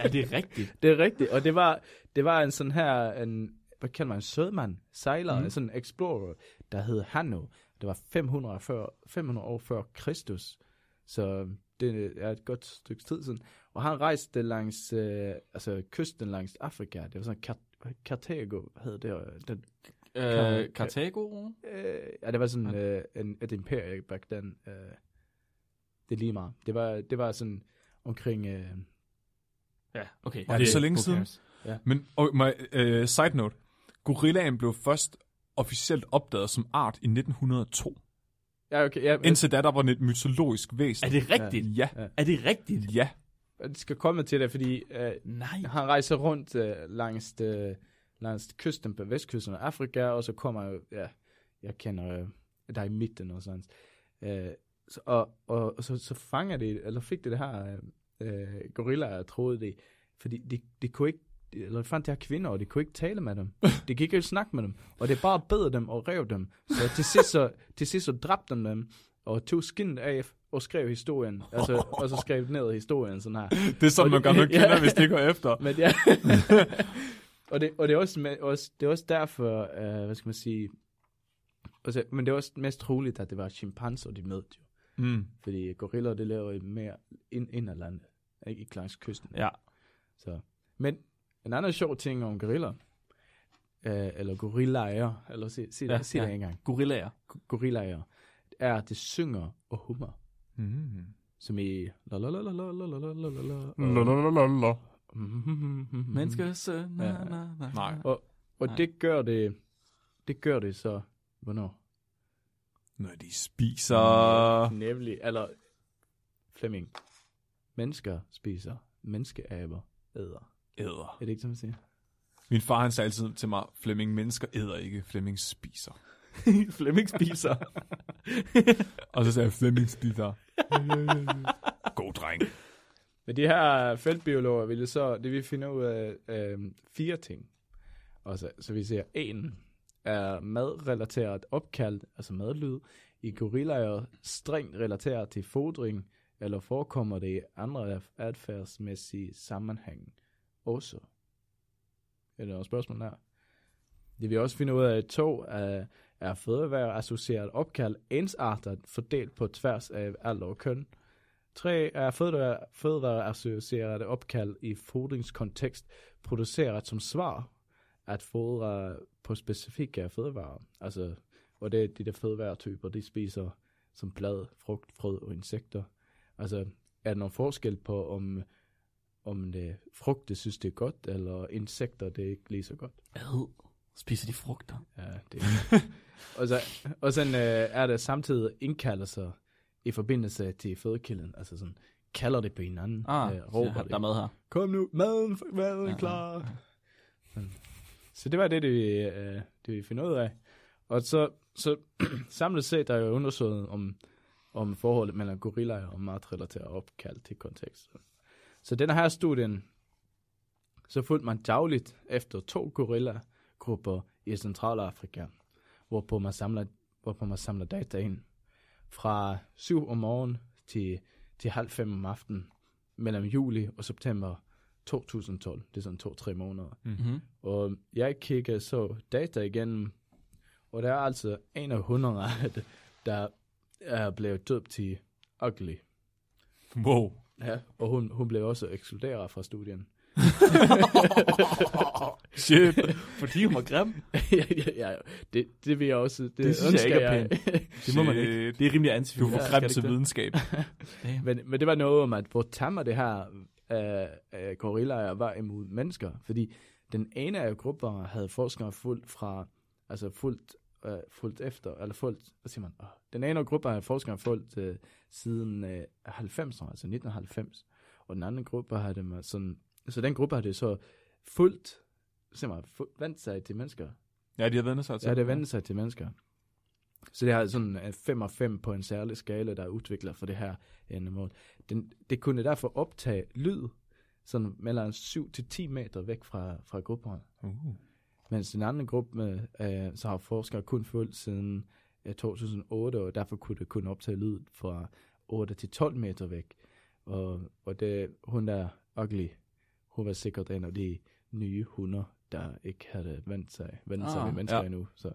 Er det rigtigt?
Det er rigtigt, og det var, det var en sådan her, en, hvad kalder man, en sødmand, sejler, mm. sådan en explorer, der hed Hanno. Det var 500, før, 500 år før Kristus, så det er et godt stykke tid siden. Og han rejste langs, øh, altså kysten langs Afrika, det var sådan Kart- Kartago, hvad hed det? Den,
Øh, Cartago?
øh, ja, det var sådan øh, en, et imperie back then. Øh, det er lige meget. Det var, det var sådan omkring... Øh,
Ja, okay.
Og det er så længe siden.
cares?
Men, og my, uh, side note. Gorillaen blev først officielt opdaget som art i 1902.
ja, okay, ja, men,
Indtil da, der var et mytologisk væsen.
Er det rigtigt?
Ja.
Er det rigtigt?
Ja.
Det skal komme til det, fordi øh,
Nej.
han rejser rundt øh, langs, øh, langs kysten på vestkysten af Afrika, og så kommer jeg, ja, jeg kender, øh, der er i midten og sådan. Øh, så, og, og, og så, så fanger det, eller fik det det her øh, gorillaer, troede det, fordi de, de kunne ikke, eller fandt de her kvinder, og de kunne ikke tale med dem. De gik ikke snakke med dem, og det bare bed dem og rev dem. Så til sidst så, til sidst så dræbte de dem, og tog skinnet af, og skrev historien, altså, og så skrev ned historien sådan her.
Det er sådan, man gør med
ja.
kvinder, hvis det går efter.
Men ja. og, det, og det er også, med, også, det er også derfor, uh, hvad skal man sige, altså, men det er også mest troligt, at det var chimpanser, de mødte jo.
Mm.
Fordi goriller, det lever i mere ind, ind af landet, ikke ikke langs kysten.
Ja.
Så. Men en anden sjov ting om goriller, uh, eller gorillaer, eller sig, sig,
Ja,
ja, sig
ja.
det engang,
Gorillaer.
gorillaer, er, at det synger og hummer,
Mm.
som i la la la la la la la la la la
Lalalala.
Menneskers... øh, Na,
Ja.
na, na.
Nej.
Og, og
Nej.
det gør det, det gør det så, hvornår?
Når de spiser...
Nemlig, eller Flemming. Mennesker spiser, menneskeaber æder.
Æder.
Er det ikke, som man siger?
Min far, han sagde altid til mig, Flemming, mennesker æder ikke, Flemming spiser.
Flemming spiser.
Og så sagde jeg, Flemming spiser. God dreng.
Men de her feltbiologer ville så, det vi finder ud af øh, fire ting. Og så, så vi ser, en er madrelateret opkald, altså madlyd, i gorillaer strengt relateret til fodring, eller forekommer det i andre adfærdsmæssige sammenhæng også? Er der noget spørgsmål der? Det vi også finder ud af, at to er, er fødevareassocieret opkald ensartet fordelt på tværs af alder og køn. 3 er fødevare, fødevareassocierede opkald i fodringskontekst produceret som svar at fodre på specifikke fødevarer. Altså, og det er de der fødevaretyper, de spiser som blad, frugt, frø og insekter. Altså, er der nogen forskel på, om, om det frugt, det synes, det er godt, eller insekter, det er ikke lige så godt?
Ad. Spiser de frugter?
Ja, det og, så, og så øh, er der samtidig indkaldelser i forbindelse til fødekilden, altså sådan, kalder det på hinanden,
Ah,
øh, råber
der
det.
er mad her.
Kom nu, maden, maden er
Ja.
klar. Sådan. Så det var det, det vi, øh, det vi finder ud af. Og så, så samlet set, der er jo undersøget om, om forholdet mellem gorillaer og matrelaterede opkald til kontekst. Så den her studien, så fulgte man dagligt efter to gorillagrupper i Centralafrika, hvorpå man samler, hvorpå man samler data ind. Fra 7 om morgenen til, til halv fem om aftenen, mellem juli og september 2012. Det er sådan to-tre måneder.
Mm-hmm.
Og jeg kiggede så data igennem, og der er altså en af hundrede af det, der er blevet døbt til Ugly.
Wow.
Ja. Og hun, hun blev også ekskluderet fra studien.
Shit.
Fordi hun var grim.
ja, ja, ja, det, det vil jeg også, det,
Det synes jeg ikke er Det må man ikke. Det er rimelig anti.
Du er for grim til videnskab.
men, men det var noget om, at hvor tammer det her øh, øh, gorillaer var imod mennesker. Fordi den ene af grupper havde forskere fuldt fra, altså fuldt, øh, fuldt efter, eller fuldt, hvad siger man? Oh, den ene af grupper havde forskere fulgt øh, siden øh, 90'erne, altså 1990. Og den anden gruppe havde dem sådan, så den gruppe havde så fuldt, siger man, fuldt, vendt sig til mennesker.
Ja, de har vendt sig til.
Ja, det vender sig til mennesker. Så det er sådan en 5 og 5 på en særlig skala, der er udviklet for det her endemål. Den, det kunne derfor optage lyd, sådan mellem 7 til 10 meter væk fra, fra grupperne.
Uh.
Mens den anden gruppe, øh, så har forskere kun fulgt siden øh, 2008, og derfor kunne det kun optage lyd fra 8 til 12 meter væk. Og, og det, hun der ugly, hun var sikkert en af de nye hunder, der ikke havde vendt sig, vendt ah, sig ved mennesker
ja.
endnu. Så.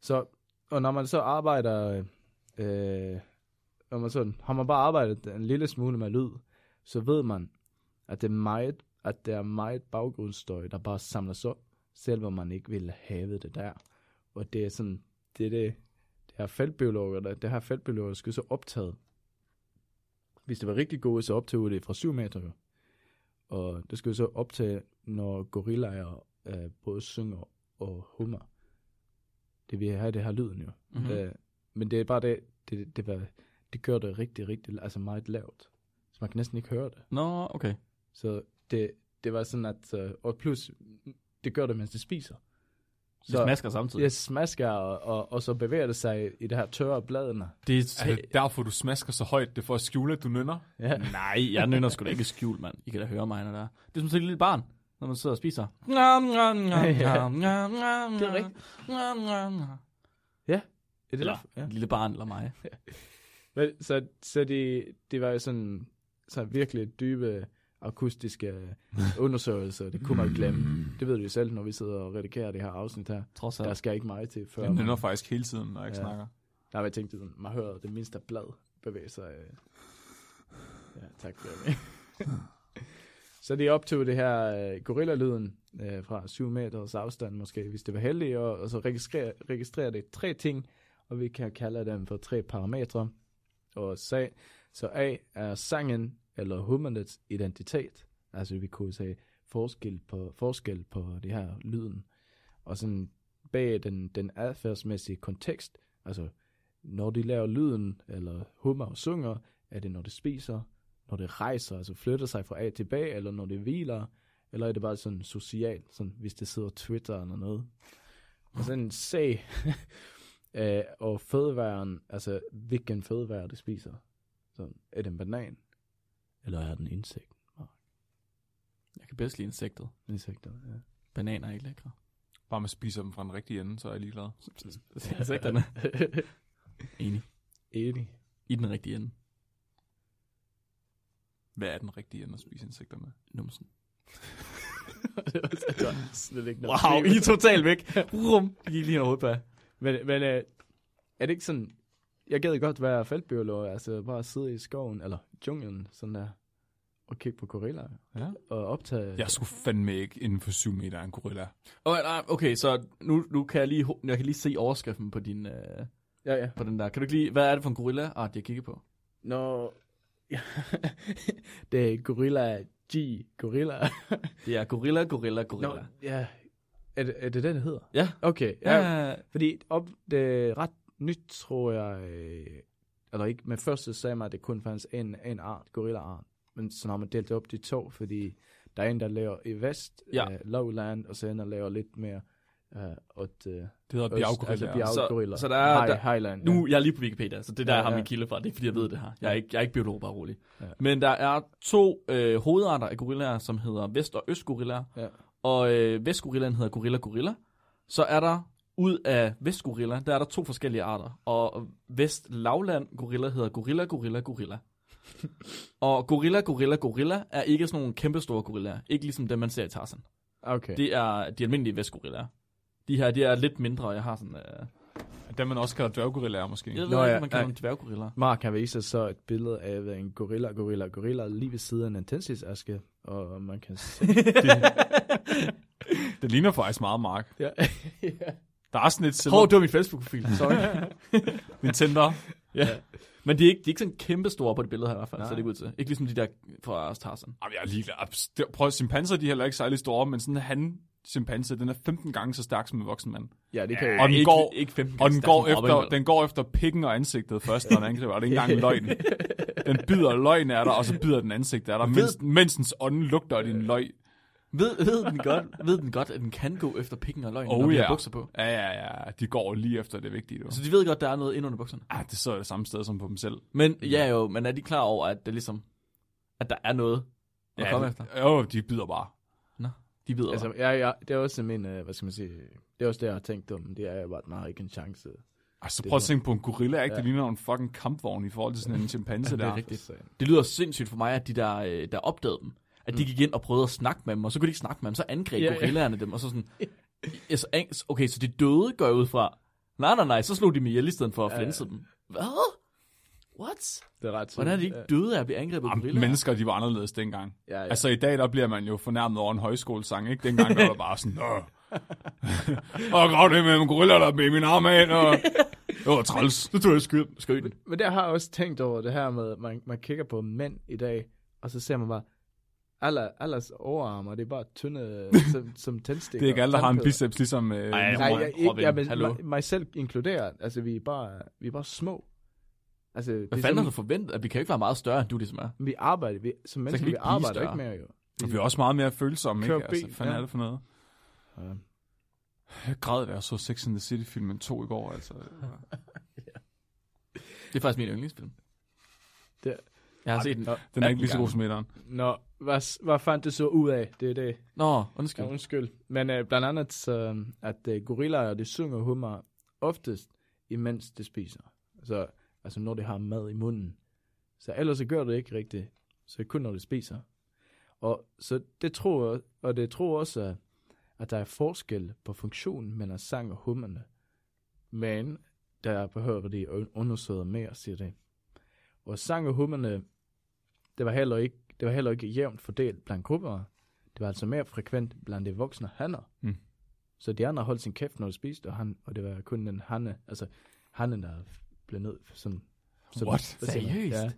så, og når man så arbejder, øh, når man sådan, har man bare arbejdet en lille smule med lyd, så ved man, at det er meget, at der er meget baggrundsstøj, der bare samles op, selvom man ikke vil have det der. Og det er sådan, det er det, det her feltbiologer, der, det her feltbiologer skal så optaget. Hvis det var rigtig gode, så optog det fra 7 meter. Og det skal så optage, når gorillaer øh, både synger og hummer. Det vil have det her lyden jo.
Mhm.
Mm-hmm. Øh, men det er bare det, det, det, var, det gør det rigtig, rigtig, altså meget lavt. Så man kan næsten ikke høre det.
Nå, okay.
Så det, det var sådan, at, øh, og plus, det gør det, mens det spiser.
Så det smasker samtidig.
Det smasker, og, og, og så bevæger det sig i det her tørre bladene.
Det er
Er det derfor, du smasker så højt? Det er for at skjule, at du nynner?
Ja.
Nej, jeg nynner sgu da ikke skjult, mand. I kan da høre mig, når der er. Det er som sådan et lille barn, når man sidder og spiser. Det
Det er rigtigt. Er det
Eller,
ja.
lille barn eller mig.
Men, så så det, det var jo sådan, så virkelig dybe akustiske undersøgelser. Det kunne man jo glemme. Det ved du jo selv, når vi sidder og redigerer det her afsnit her.
Trods
Der
alt.
skal ikke meget til, før
Jeg
man,
nynner faktisk hele tiden, når jeg ikke
Ja.
snakker.
der har jeg tænkt, sådan, man hører det mindste blad bevæge sig. øh. Ja, tak for det. Så det optog det her øh, gorillalyden øh, fra 7 meters afstand måske, hvis det var heldigt, og, og så registrerer, registrerer det tre ting, og vi kan kalde dem for tre parametre. Og så, så A er sangen eller hummerets identitet, altså vi kunne sige forskel på, forskel på det her lyden. Og sådan bag den, den adfærdsmæssige kontekst, altså når de laver lyden, eller hummer og synger, er det når det spiser, når det rejser, altså flytter sig fra A til B, eller når det hviler, eller er det bare sådan socialt, sådan hvis det sidder Twitter eller noget. Og sådan se, øh, og fødeværen, altså hvilken fødevare det spiser. Så er det en banan, eller er den insekt?
Jeg kan bedst lide insektet.
Insekter, ja.
Bananer er ikke lækre.
Bare man spiser dem fra den rigtige ende, så er jeg ligeglad.
Insekterne. Enig.
Enig.
I den rigtige ende.
Hvad er den rigtige ende at spise insekter med?
Numsen.
slet ikke.
Wow, I er totalt væk. Rum. I gik lige noget på.
Men, men øh, er det ikke sådan, jeg gad godt være feltbiolog, altså bare sidde i skoven, eller junglen, sådan der, og kigge på gorillaer,
Ja.
og optage...
Jeg skulle fandme ikke inden for 7 meter af en gorilla.
Oh, nej, okay, så nu, nu kan jeg lige, jeg kan lige se overskriften på, din, øh,
Ja, ja.
på den der. Kan du ikke lige, hvad er det for en gorilla? Ah, det jeg kigger på.
Nå, det er gorilla G, gorilla.
Det er gorilla, gorilla, gorilla.
Nå, ja. Er det, er det det, det hedder?
Ja.
Okay, ja.
Ja. ja.
Fordi op, det er ret nyt, tror jeg, øh, eller ikke, men først så sagde man, at det kun fandt en, en art, gorilla-art. Men så har man delt det op de to, fordi der er en, der laver i vest,
Ja.
ja. uh, lowland, og så en, der laver lidt mere uh, åt, uh,
Det hedder
altså
bjerggorillaer.
bjerggorilla.
Så- så der er-
High,
der-
Highland,
Nu jeg er lige på Wikipedia, så det er der,
Ja,
jeg har
ja.
min kilde fra. Det er fordi jeg ved det her. Jeg er ikke, jeg er ikke biolog, bare rolig.
Ja.
Men der er to øh, hovedarter af gorillaer, som hedder vest- og østgorillaer.
Ja.
Og øh, vestgorillaen hedder gorilla gorilla. Så er der ud af vestgorilla, der er der to forskellige arter. Og vest lavland gorilla hedder gorilla gorilla gorilla. og gorilla gorilla gorilla er ikke sådan nogle kæmpe store gorillaer. Ikke ligesom dem, man ser i Tarzan.
Okay.
Det er de almindelige vestgorillaer. De her, de er lidt mindre, og jeg har sådan... Øh,
Dem man også kalder dværggorillaer, måske.
jeg ved
Nå,
ikke,
ja,
man kalder
ja.
dem dværggorillaer.
Mark kan vise os så et billede af en gorilla, gorilla, gorilla lige ved siden af en tændstisaske, og man kan se...
Det ligner faktisk meget, Mark.
ja. ja.
Der er sådan et
Hov,
silver...
det var min Facebook-profil. Sorry.
Nintendo.
ja. Men de er, ikke, de er ikke sådan kæmpe store på det billede her i hvert fald,
Nej.
så det ikke ud til. Ikke ligesom de der fra Tarzan.
Jamen, jeg er ligeglad. Prøv, chimpanser, de er heller ikke særlig store, men sådan han chimpanse, den er 15 gange så stærk som en voksen mand.
ja, det kan
Og
jo...
den
ikke,
går-
ikke 15
Og den
gange
går, efter, den går efter pikken og ansigtet først, når den angriber, og det er ikke engang løgn. Den bider løgn af dig, og så bider den ansigtet af dig, mens, mens dens ånd lugter din løg.
Ved, ved, den godt, ved den godt, at den kan gå efter pikken og løgn,
Oh,
når de
ja.
har bukser på?
Ja, ja, ja. De går lige efter det vigtige, du.
Så de ved godt, der er noget inde under bukserne.
Ah, det så er det samme sted som på dem selv.
Men ja jo, men er de klar over, at det ligesom, at der er noget at komme efter?
Jo, de bider bare.
De ved
Altså, ja, ja, det er også min, øh, hvad skal man sige, det er også det, jeg har tænkt om, det er jo bare, at man har ikke en chance.
Altså, prøv at tænke på en gorilla, ikke?
Ja.
Det ligner en fucking kampvogn i forhold til sådan en chimpanse
Ja, det er
der.
rigtigt. Det lyder sindssygt for mig, at de der, øh, der opdagede dem, at de gik ind og prøvede at snakke med dem, og så kunne de ikke snakke med dem, så angreb
Ja,
ja,
ja.
gorillaerne dem, og så sådan, ja, så, ang- okay, så de døde går jeg ud fra, nej, nej, nej, så slog de dem ihjel i stedet for at
Ja,
flænse
ja.
dem. Hvad? What?
det er ret
Hvordan er de ikke døde af at blive angrebet af gorillaer?
mennesker, de var anderledes dengang.
Ja, ja.
Altså, i dag, der bliver man jo fornærmet over en højskolesang, ikke? Dengang der var der bare sådan, Åh, og grav det med en gorilla, der blev min arm af, og det var træls.
Så tog jeg skyd, skød den.
Men der har jeg også tænkt over det her med, at man, man kigger på mænd i dag, og så ser man bare, alle, alles overarmer, det er bare tynde som, som tændstikker.
Det er ikke alle, der har en biceps, ligesom... Øh,
Ej,
ligesom
Nej,
mig.
jeg, ikke, ja, men
hallo.
mig, mig selv inkluderet. Altså, vi er bare, vi er bare små. Altså, det
Hvad
er
fanden har
sådan,
du forventet? At vi kan jo ikke være meget større, end du ligesom er.
vi arbejder, vi, som mennesker,
vi
vi, arbejder
større?
ikke mere jo.
Og vi er også meget mere følsomme, ikke? Altså, fanden
ja.
er det for noget?
Ja.
Jeg græd, da jeg så Sex and the City-filmen 2 i går, altså.
Det er faktisk min yndlingsfilm.
Det-
Jeg har set den.
Nå,
Den er ikke lige så
18
god som etteren.
Nå, hvad, hvad fandt det så ud af? Det er det.
Nå, undskyld.
Ja, undskyld. Men uh, blandt andet, så, at uh, gorillaer, de synger hummer oftest, imens de spiser. Så, altså når de har mad i munden. Så ellers så gør det ikke rigtigt. Så det kun når de spiser. Og så det tror og det tror også, at, der er forskel på funktionen mellem sang og hummerne. Men der behøver de undersøge mere, siger det. Og sang og hummerne, det var heller ikke, det var heller ikke jævnt fordelt blandt grupper. Det var altså mere frekvent blandt de voksne hanner.
Mm.
Så de andre holdt sin kæft, når de spiste, og, han, og det var kun den hanne, altså hannen, der blev ned sådan. sådan
What?
Seriøst?
Ja.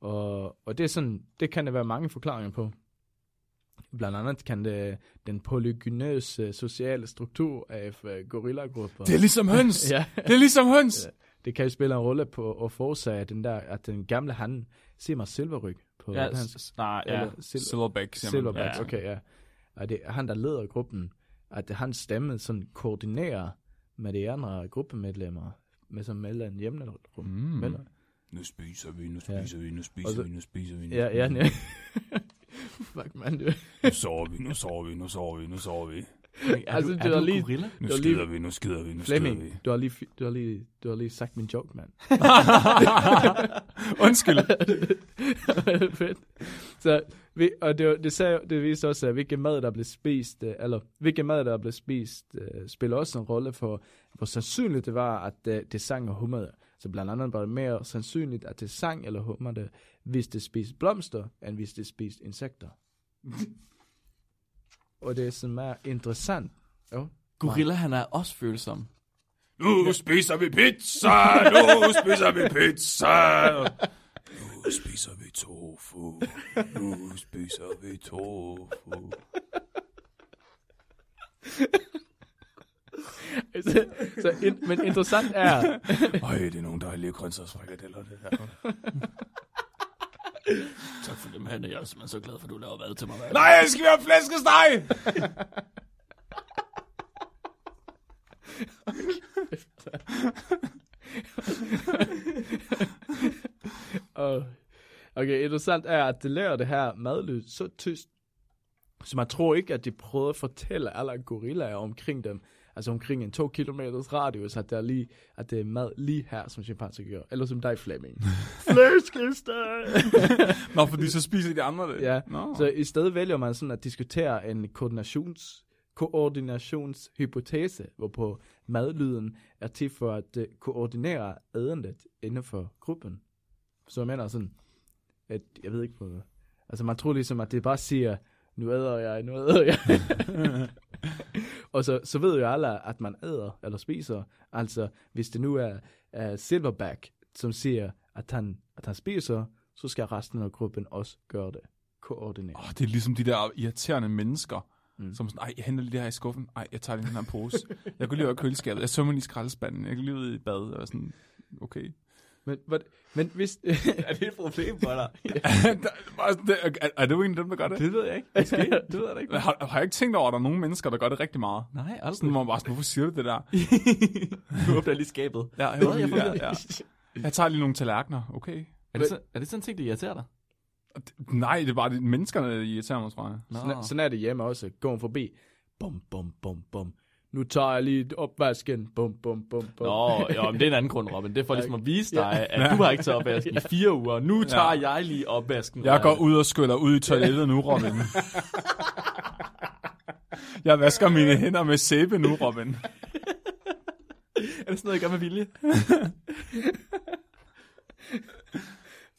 Og, og det er sådan, det kan der være mange forklaringer på. Blandt andet kan det den polygynøse sociale struktur af uh, gorillagrupper.
Det er ligesom høns!
ja,
Det er ligesom høns!
Ja. Det kan jo spille en rolle på at forårsage den der, at den gamle han ser mig silverryg på
Ja,
hans
s- nej, ja.
eller sil-
Silverback.
Silverback,
Ja.
okay, ja. Og det er han, der leder gruppen, at det, hans stemme sådan koordinerer med de andre gruppemedlemmer, med som melder en hjemne rum.
Mm.
Melder.
Nu spiser vi, nu
Ja.
spiser vi, nu spiser
så-
vi, nu spiser vi. Nu
Ja, ja,
spiser
ja. Fuck, man,
Nu sover vi, nu sover vi, nu sover vi, nu sover vi.
Er
Altså,
du,
det
er
var
du
lige-
gorilla?
Nu
Det var lige-
skider vi, nu skider vi, nu skider vi.
Flemming, du har, lige, du, har lige, du har lige sagt min joke, mand.
Undskyld.
Fedt. Så, vi, og det, det, sagde, det viste også, at hvilken mad, der blev spist, øh, eller hvilken mad, der blev spist, øh, spiller også en rolle for, hvor sandsynligt det var, at øh, det sang og humrede. Så blandt andet var det mere sandsynligt, at det sang eller humrede, hvis det spiste blomster, end hvis det spiste insekter. Og det som er interessant, jo,
Gorilla, han er også følsom.
Nu spiser vi pizza, nu spiser vi pizza. Nu spiser vi tofu, nu spiser vi tofu.
så, så in, men interessant er,
Øj, det er nogle dejlige grøntsagsfrikadeller, det her.
Tak for det, Hanne. Jeg er simpelthen så glad for, at du laver mad til mig. hver dag.
Nej, jeg skal have flæskesteg!
og, okay, interessant er, at det laver det her madlyd så tyst, så man tror ikke, at de prøver at fortælle alle gorillaer omkring dem, altså omkring en to kilometers radius, at, der er lige, at det er mad lige her, som chimpanser gør. Eller som dig, Flemming. Flæskesteg!
Nå, fordi så spiser de andre det.
Ja,
Nå.
så i stedet vælger man sådan at diskutere en koordinations, koordinationshypotese, hvorpå madlyden er til for at uh, koordinere ædendet inden for gruppen. Så jeg mener sådan, at jeg ved ikke på Altså man tror ligesom, at det bare siger, nu æder jeg, nu æder jeg. og så, så ved jo alle, at man æder eller spiser. Altså, hvis det nu er, er Silverback, som siger, at han, at han spiser, så skal resten af gruppen også gøre det. Koordinere.
Oh, det er ligesom de der irriterende mennesker,
Mm.
som sådan, ej, jeg henter lige det her i skuffen. Ej, jeg tager lige den her pose. Jeg går lige over køleskabet. Jeg sømmer lige i skraldespanden. Jeg går lige ud i bad. Og sådan, okay.
Men, men, men hvis...
Er det et problem for dig?
er, er, er du en af dem, der gør det?
det ved jeg ikke. Måske. Det ved jeg ikke.
Har, har jeg ikke tænkt over, at der er nogle mennesker, der gør det rigtig meget?
Nej,
Sådan,
aldrig.
hvor man bare sådan, hvorfor siger du det der?
nu åbner lige skabet.
Ja, jeg,
Hvad? Jeg
ja, ja. jeg tager lige nogle tallerkener, okay?
Er det, så, er det sådan en ting, der irriterer dig?
Nej, det er bare de menneskerne, der irriterer mig, tror jeg.
Nå.
sådan, sådan er det hjemme også. Går forbi. Bum, bum, bum, bum. Nu tager jeg lige opvasken. Bum, bum, bum, bum.
Nå, jo, men det er en anden grund, Robin. Det er for ligesom at vise dig, at du har ikke taget opvasken i fire uger. Nu tager jeg lige opvasken.
Jeg går ud og skyller ud i toilettet nu, Robin. Jeg vasker mine hænder med sæbe nu, Robin.
Er det sådan noget, jeg gør med vilje?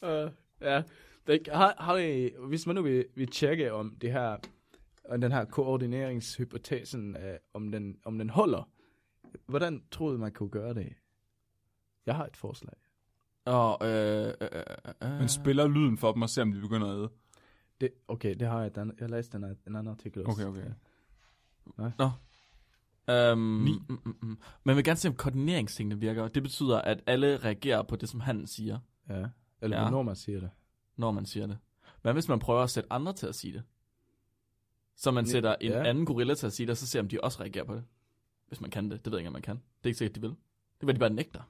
Uh, ja. Det, har, har I, hvis man nu vil, vil tjekke om det her, om den her koordineringshypotesen, uh, om, den, om den holder, hvordan troede man kunne gøre det? Jeg har et forslag.
Og, øh, øh, øh, øh.
Man spiller lyden for dem og ser, om de begynder at æde.
Det, okay, det har jeg. Den, jeg læste en, en anden artikel også.
Okay, okay.
Um,
Ni.
mm, mm, mm. Man vil gerne se, om koordineringstingene virker. Det betyder, at alle reagerer på det, som han siger,
Ja. Eller
Ja.
ja. hvornår man siger det.
når man siger det. Hvad hvis man prøver at sætte andre til at sige det? Så man sætter en
ja.
anden gorilla til at sige det, og så ser om de også reagerer på det. Hvis man kan det. Det ved jeg ikke, om man kan. Det er ikke sikkert, de vil. Det vil de bare nægter.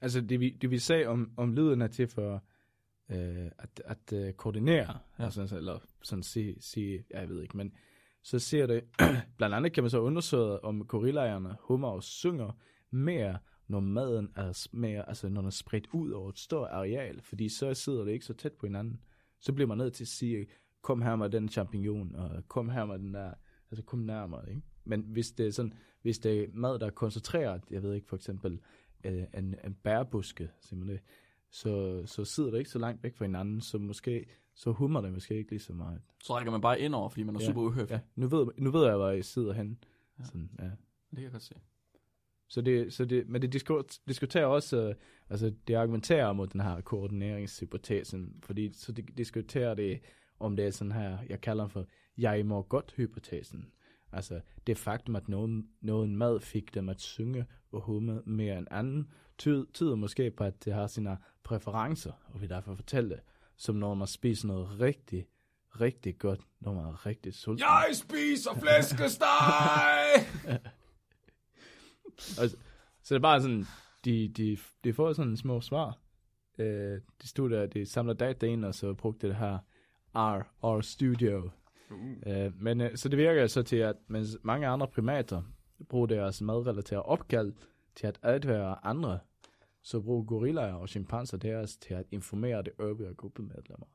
Altså, det vi, det vi sagde om, om lyden er til for øh, at, at øh, koordinere,
Ja.
ja. altså, eller sådan sige, sige, ja, jeg ved ikke, men så ser det, blandt andet kan man så undersøge, om gorillaerne hummer og synger mere, når maden er mere, altså når den er spredt ud over et stort areal, fordi så sidder det ikke så tæt på hinanden. Så bliver man nødt til at sige, kom her med den champignon, og kom her med den der, altså kom nærmere, ikke? Men hvis det er sådan, hvis det er mad, der er koncentreret, jeg ved ikke, for eksempel øh, en, en bærbuske, simpelthen, så, så sidder det ikke så langt væk fra hinanden, så måske, så hummer det måske ikke lige så meget.
Så rækker man bare ind over, fordi man er
Ja.
super uhøflig.
Ja, nu ved, nu ved jeg, hvor jeg sidder hen.
Ja.
Sådan, ja.
Det kan jeg godt se.
Så det, så det, men det disku- diskuterer også, øh, altså det argumenterer mod den her koordineringshypotesen, fordi så det diskuterer det, om det er sådan her, jeg kalder den for, jeg må godt hypotesen. Altså det faktum, at nogen, nogen mad fik dem at synge og humme mere end anden, ty- tyder måske på, at det har sine præferencer, og vi derfor fortælle det, som når man spiser noget rigtig, rigtig godt, når man er rigtig sulten.
Jeg spiser flæskesteg!
Altså, så det er bare sådan, de, de, de får sådan små svar. Øh, de stod der, de samler data ind, og så brugte det her R, R Studio. Uh. Øh, men øh, så det virker så til, at mens mange andre primater bruger deres madrelaterede opkald til at advære andre, så bruger gorillaer og chimpanser deres til at informere det øvrige gruppemedlemmer,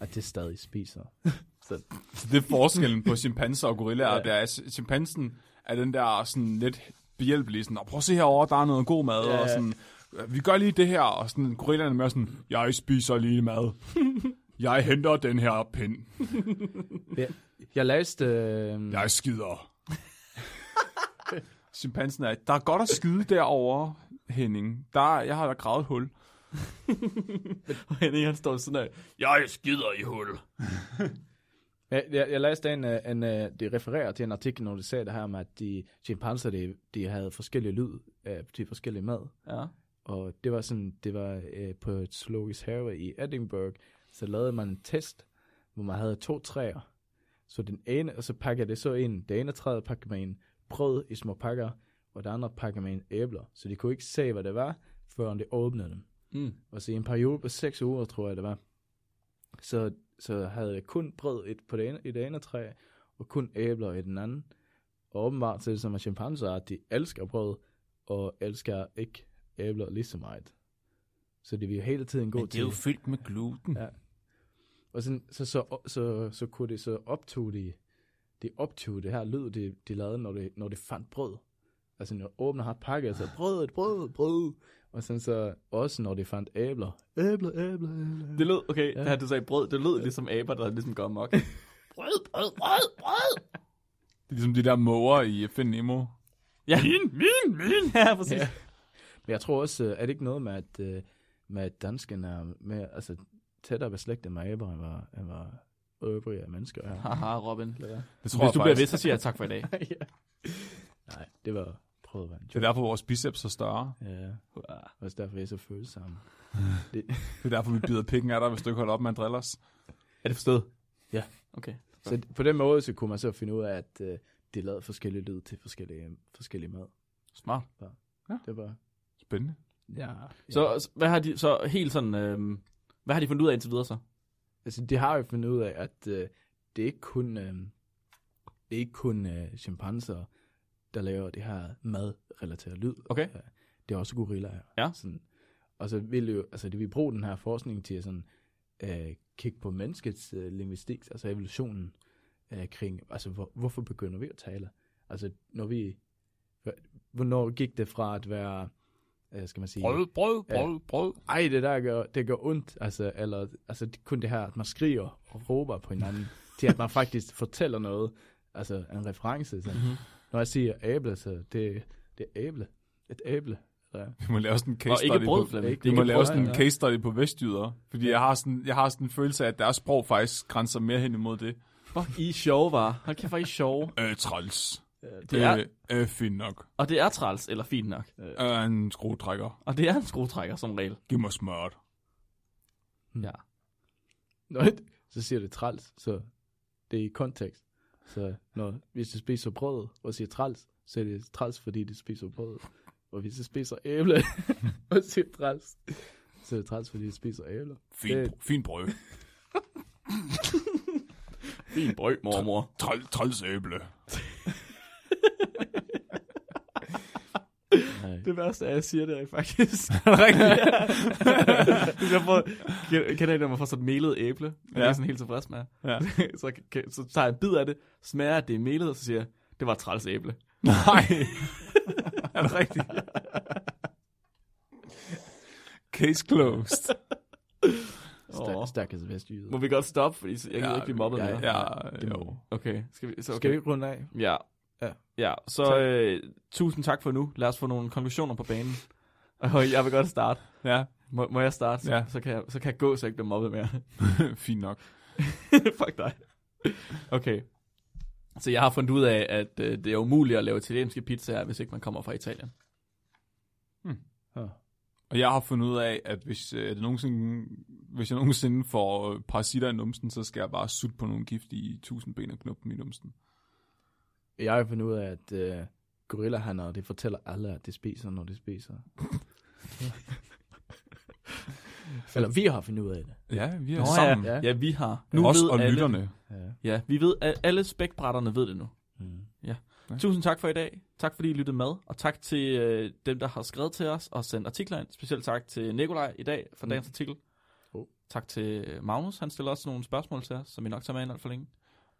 at det stadig spiser. så,
Så det er forskellen på chimpanser og gorillaer.
Ja.
Det er, chimpansen er den der sådan lidt behjælpelige, sådan, "Nå, prøv at se herovre, der er noget god mad,
Ja,
og sådan, vi gør lige det her, og sådan, gorillaerne er mere sådan, jeg spiser lige mad. Jeg henter den her pind.
jeg læste... Øh,
Jeg skider. Chimpansen er, der er godt at skide derovre, Henning. Der, jeg har da gravet et hul.
Og Henning, han står sådan der, jeg skider i hul.
Jeg, jeg, jeg læste en, øh, en, øh, det refererer til en artikel, når de sagde det her med, at de chimpanser, de, de havde forskellige lyd af de forskellige mad.
Ja.
Og det var sådan, det var øh, på et zoologisk have i Edinburgh, så lavede man en test, hvor man havde to træer. Så den ene, og så pakker det så ind, det ene træet pakker man en brød i små pakker, og det andre pakker man en æbler. Så de kunne ikke se, hvad det var, før de åbnede dem.
Mm.
Og så i en periode på seks uger, tror jeg det var, så, så havde jeg kun brød et, på det ene, i det ene træ, og kun æbler i den anden. Og åbenbart så er det som, at chimpanser, at de elsker brød, og elsker ikke æbler lige så meget. Så de vil jo hele tiden gå
Men det
til...
er jo fyldt med gluten.
Ja. Og sådan, så, så, så, så, så kunne det så optog de, de optog det her lyd, de, de lavede, når de, når de fandt brød. Altså når åbner har pakke, så brød, brød, brød. Og sådan så også når de fandt æbler. Æbler, æbler, æbler.
Det lød, okay,
Ja.
ja. det her du sagde brød, det lød ligesom aber, der ligesom går amok. brød, brød, brød, brød.
Det er ligesom de der måger i Find Nemo.
Ja. Min, min, min. Ja, præcis.
Ja. Men jeg tror også, øh, er det ikke noget med, at, øh, med at dansken er mere, altså, tættere beslægtet med aber, end var, end var øvrige mennesker her.
Haha, Robin.
Det tror
Hvis du
jeg
bliver
faktisk.
ved, så siger jeg tak for i dag.
ja. Nej, det var prøvet at være en
Det er derfor, vores biceps er større.
Ja, også derfor er jeg så følsom.
Det er derfor, vi bider pikken af dig, hvis du ikke holder op med at drille os.
Er det forstået?
Ja.
Okay.
Så på den måde, så kunne man så finde ud af, at øh, de lavede forskellige lyd til forskellige, forskellige mad.
Smart.
Det var...
Spændende.
Ja.
Så, så hvad har de, så helt sådan, øhm, hvad har de fundet ud af indtil videre så?
Altså, de har jo fundet ud af, at øh, det er ikke kun, øh, det er ikke kun øh, chimpanser, der laver det her mad-relateret lyd.
Okay.
Ja, det er også gorillaer.
Ja.
Sådan. Og så vil jo, altså de vil bruge den her forskning til at sådan, øh, kigge på menneskets øh, linguistik, altså evolutionen øh, kring, altså hvor, hvorfor begynder vi at tale? Altså når vi, hvornår gik det fra at være, øh, skal man sige,
Brød, brød, brød, brød.
ej, det der gør, det gør ondt, altså, eller, altså kun det her, at man skriger og råber på hinanden, til at man faktisk fortæller noget, altså en reference. Så.
Mm-hmm.
Når jeg siger æble, så det, det er æble. Et æble. Ja.
Vi må lave sådan en case study
brød,
på,
ikke
vi må lave sådan en case study på vestjyder. Fordi jeg har, sådan, jeg har sådan en følelse af, at deres sprog faktisk grænser mere hen imod det.
Fuck, I er sjove, var. Hold kæft, hvor I er sjove.
Øh, træls.
Det er,
Øh, øh, fint nok.
og det er træls, eller fint nok.
Øh, en skruetrækker.
Og det er en skruetrækker, som regel.
Giv mig smørt.
Ja.
Nå, så siger det træls, så det er i kontekst. Så når, hvis du spiser brød og siger træls, så er det træls, fordi du spiser brød. Og hvis du spiser æble og siger træls, så er det træls, fordi du spiser æbler.
Fint,
Det-
fint brød.
Fint brød, mormor.
Træl, træls æble.
Nej.
Det værste er, at jeg siger det faktisk.
Er det rigtigt?
Hvis jeg får, kan- når man får sådan et melet æble? Ja. Det
Ja.
er sådan helt tilfreds med.
Ja.
så, kan, så tager jeg en bid af det, smager, at det er melet, og så siger jeg, det var et træls æble.
Nej. er det rigtigt? Case closed.
Stærk,
Åh.
stærkest vestjyde.
Må vi godt stoppe, fordi jeg gider ikke blive mobbet
ja,
mere.
Ja, jo.
Okay, skal vi, så okay.
Skal vi runde af?
Ja.
Ja.
Ja, så øh, tusind tak for nu. Lad os få nogle konklusioner på banen. Og jeg vil godt starte.
Ja,
Må, må jeg starte? Så,
Ja.
så, kan jeg, så kan jeg gå, så jeg ikke bliver mobbet mere.
fint nok.
Fuck dig. Okay. Så jeg har fundet ud af, at øh, det er umuligt at lave italienske pizzaer, hvis ikke man kommer fra Italien.
Og jeg har fundet ud af, at hvis, øh, det nogensinde, hvis jeg nogensinde får øh, parasitter i numsen, så skal jeg bare sutte på nogle giftige tusindben og knuppe dem i numsen.
Jeg har fundet ud af, at uh, gorillahanner, det fortæller alle, at de spiser, når de spiser. Eller vi har fundet ud af det.
Ja, vi er
Nå,
sammen.
ja.
Ja, vi har.
Nu Os
ved
og
alle,
lytterne.
Ja.
Ja, vi ved, at alle spækbrætterne ved det nu.
Mm.
Ja.
Tusind tak for i dag. Tak fordi I lyttede med. Og tak til øh, dem, der har skrevet til os og sendt artikler ind. Specielt tak til Nikolaj i dag for
Mm.
dagens artikel.
Oh.
Tak til Magnus. Han stiller også nogle spørgsmål til os, som vi nok tager med ind alt for længe.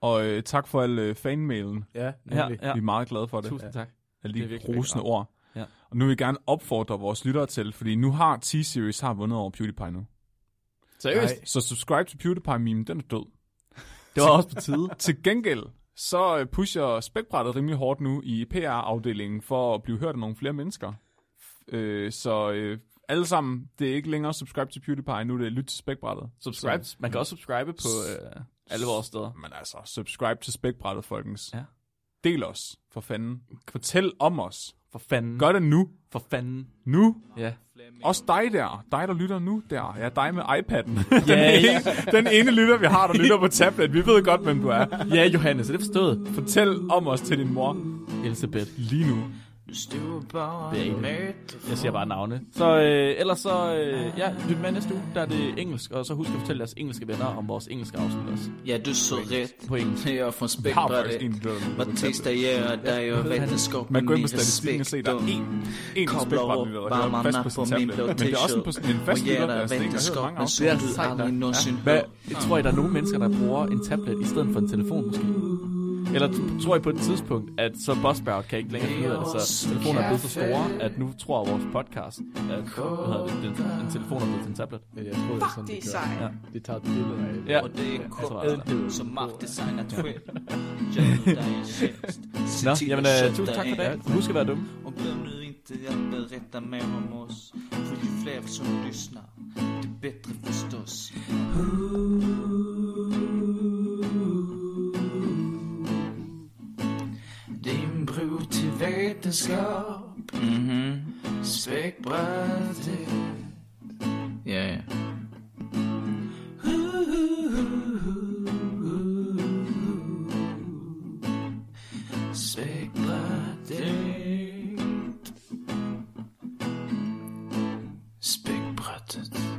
Og øh, tak for al øh, fanmailen.
Ja,
Ja, ja.
Vi er meget glade for det.
Tusind tak.
Alle
Det er
de rosende ord.
Ja.
Og nu vil jeg gerne opfordre vores lyttere til, fordi nu har T-Series har vundet over PewDiePie nu.
Seriøst?
Nej.
Så subscribe til PewDiePie-meme, den er død.
Det var også på tide.
Til gengæld, så øh, pusher spækbrættet rimelig hårdt nu i PR-afdelingen for at blive hørt af nogle flere mennesker. Øh, så øh, alle sammen, det er ikke længere subscribe til PewDiePie, nu er det lyt til spækbrættet.
Subscribe. Man kan også subscribe på øh, alle vores steder.
Men altså, subscribe til spækbrættet, folkens.
Ja.
Del os, for fanden. Fortæl om os.
For fanden.
Gør det nu.
For fanden.
Nu.
Ja.
Også dig der. Dig, der lytter nu der. Ja, dig med iPad'en.
Ja,
den,
ja.
ene, den ene lytter, vi har, der lytter på tablet. Vi ved godt, hvem du er.
Ja, Johannes, er det forstået?
Fortæl om os til din mor
Elisabeth.
lige nu.
Det er ikke. Jeg siger bare navne. Så øh, ellers så, øh, ja, lyt med næste uge, der er det engelsk, og så husk at fortælle jeres engelske venner om vores engelske afsnit også.
Ja, du så rätt.
På engelsk.
Jag från
lytter
Vad
på
tisdag
på statistikken og ser, der er
respekt. Kobler
hører
varmarna
fast på
min
tablet.
blå
Men det er også en, på,
t-shirt
en fast
och
lytter,
ger
der
dig som
Det er
du aldrig
Hvad,
hört.
tror I, der er nogle mennesker, der bruger en tablet i stedet for en telefon måske? Eller tror I på et tidspunkt, at så Buzzsprout kan ikke længere finde ud af det, så telefoner er blevet så store, at nu tror vores podcast, at hvad hedder det, den, en telefon er blevet til en tablet?
Ja, jeg tror, det er sådan,
det er
det
sejt.
gør. De tager billeder af det.
Ja.
Och det koden
det.
som tjänst. Se
Nå, jamen, øh, tusind tak for det. Husk at være dumme.
Och glöm nu inte att berätta mer om oss. För ju fler som lyssnar, det bättre förstås. ægteskab mm-hmm. Spækbrættet Ja, yeah, ja yeah. Spækbrættet Spækbrættet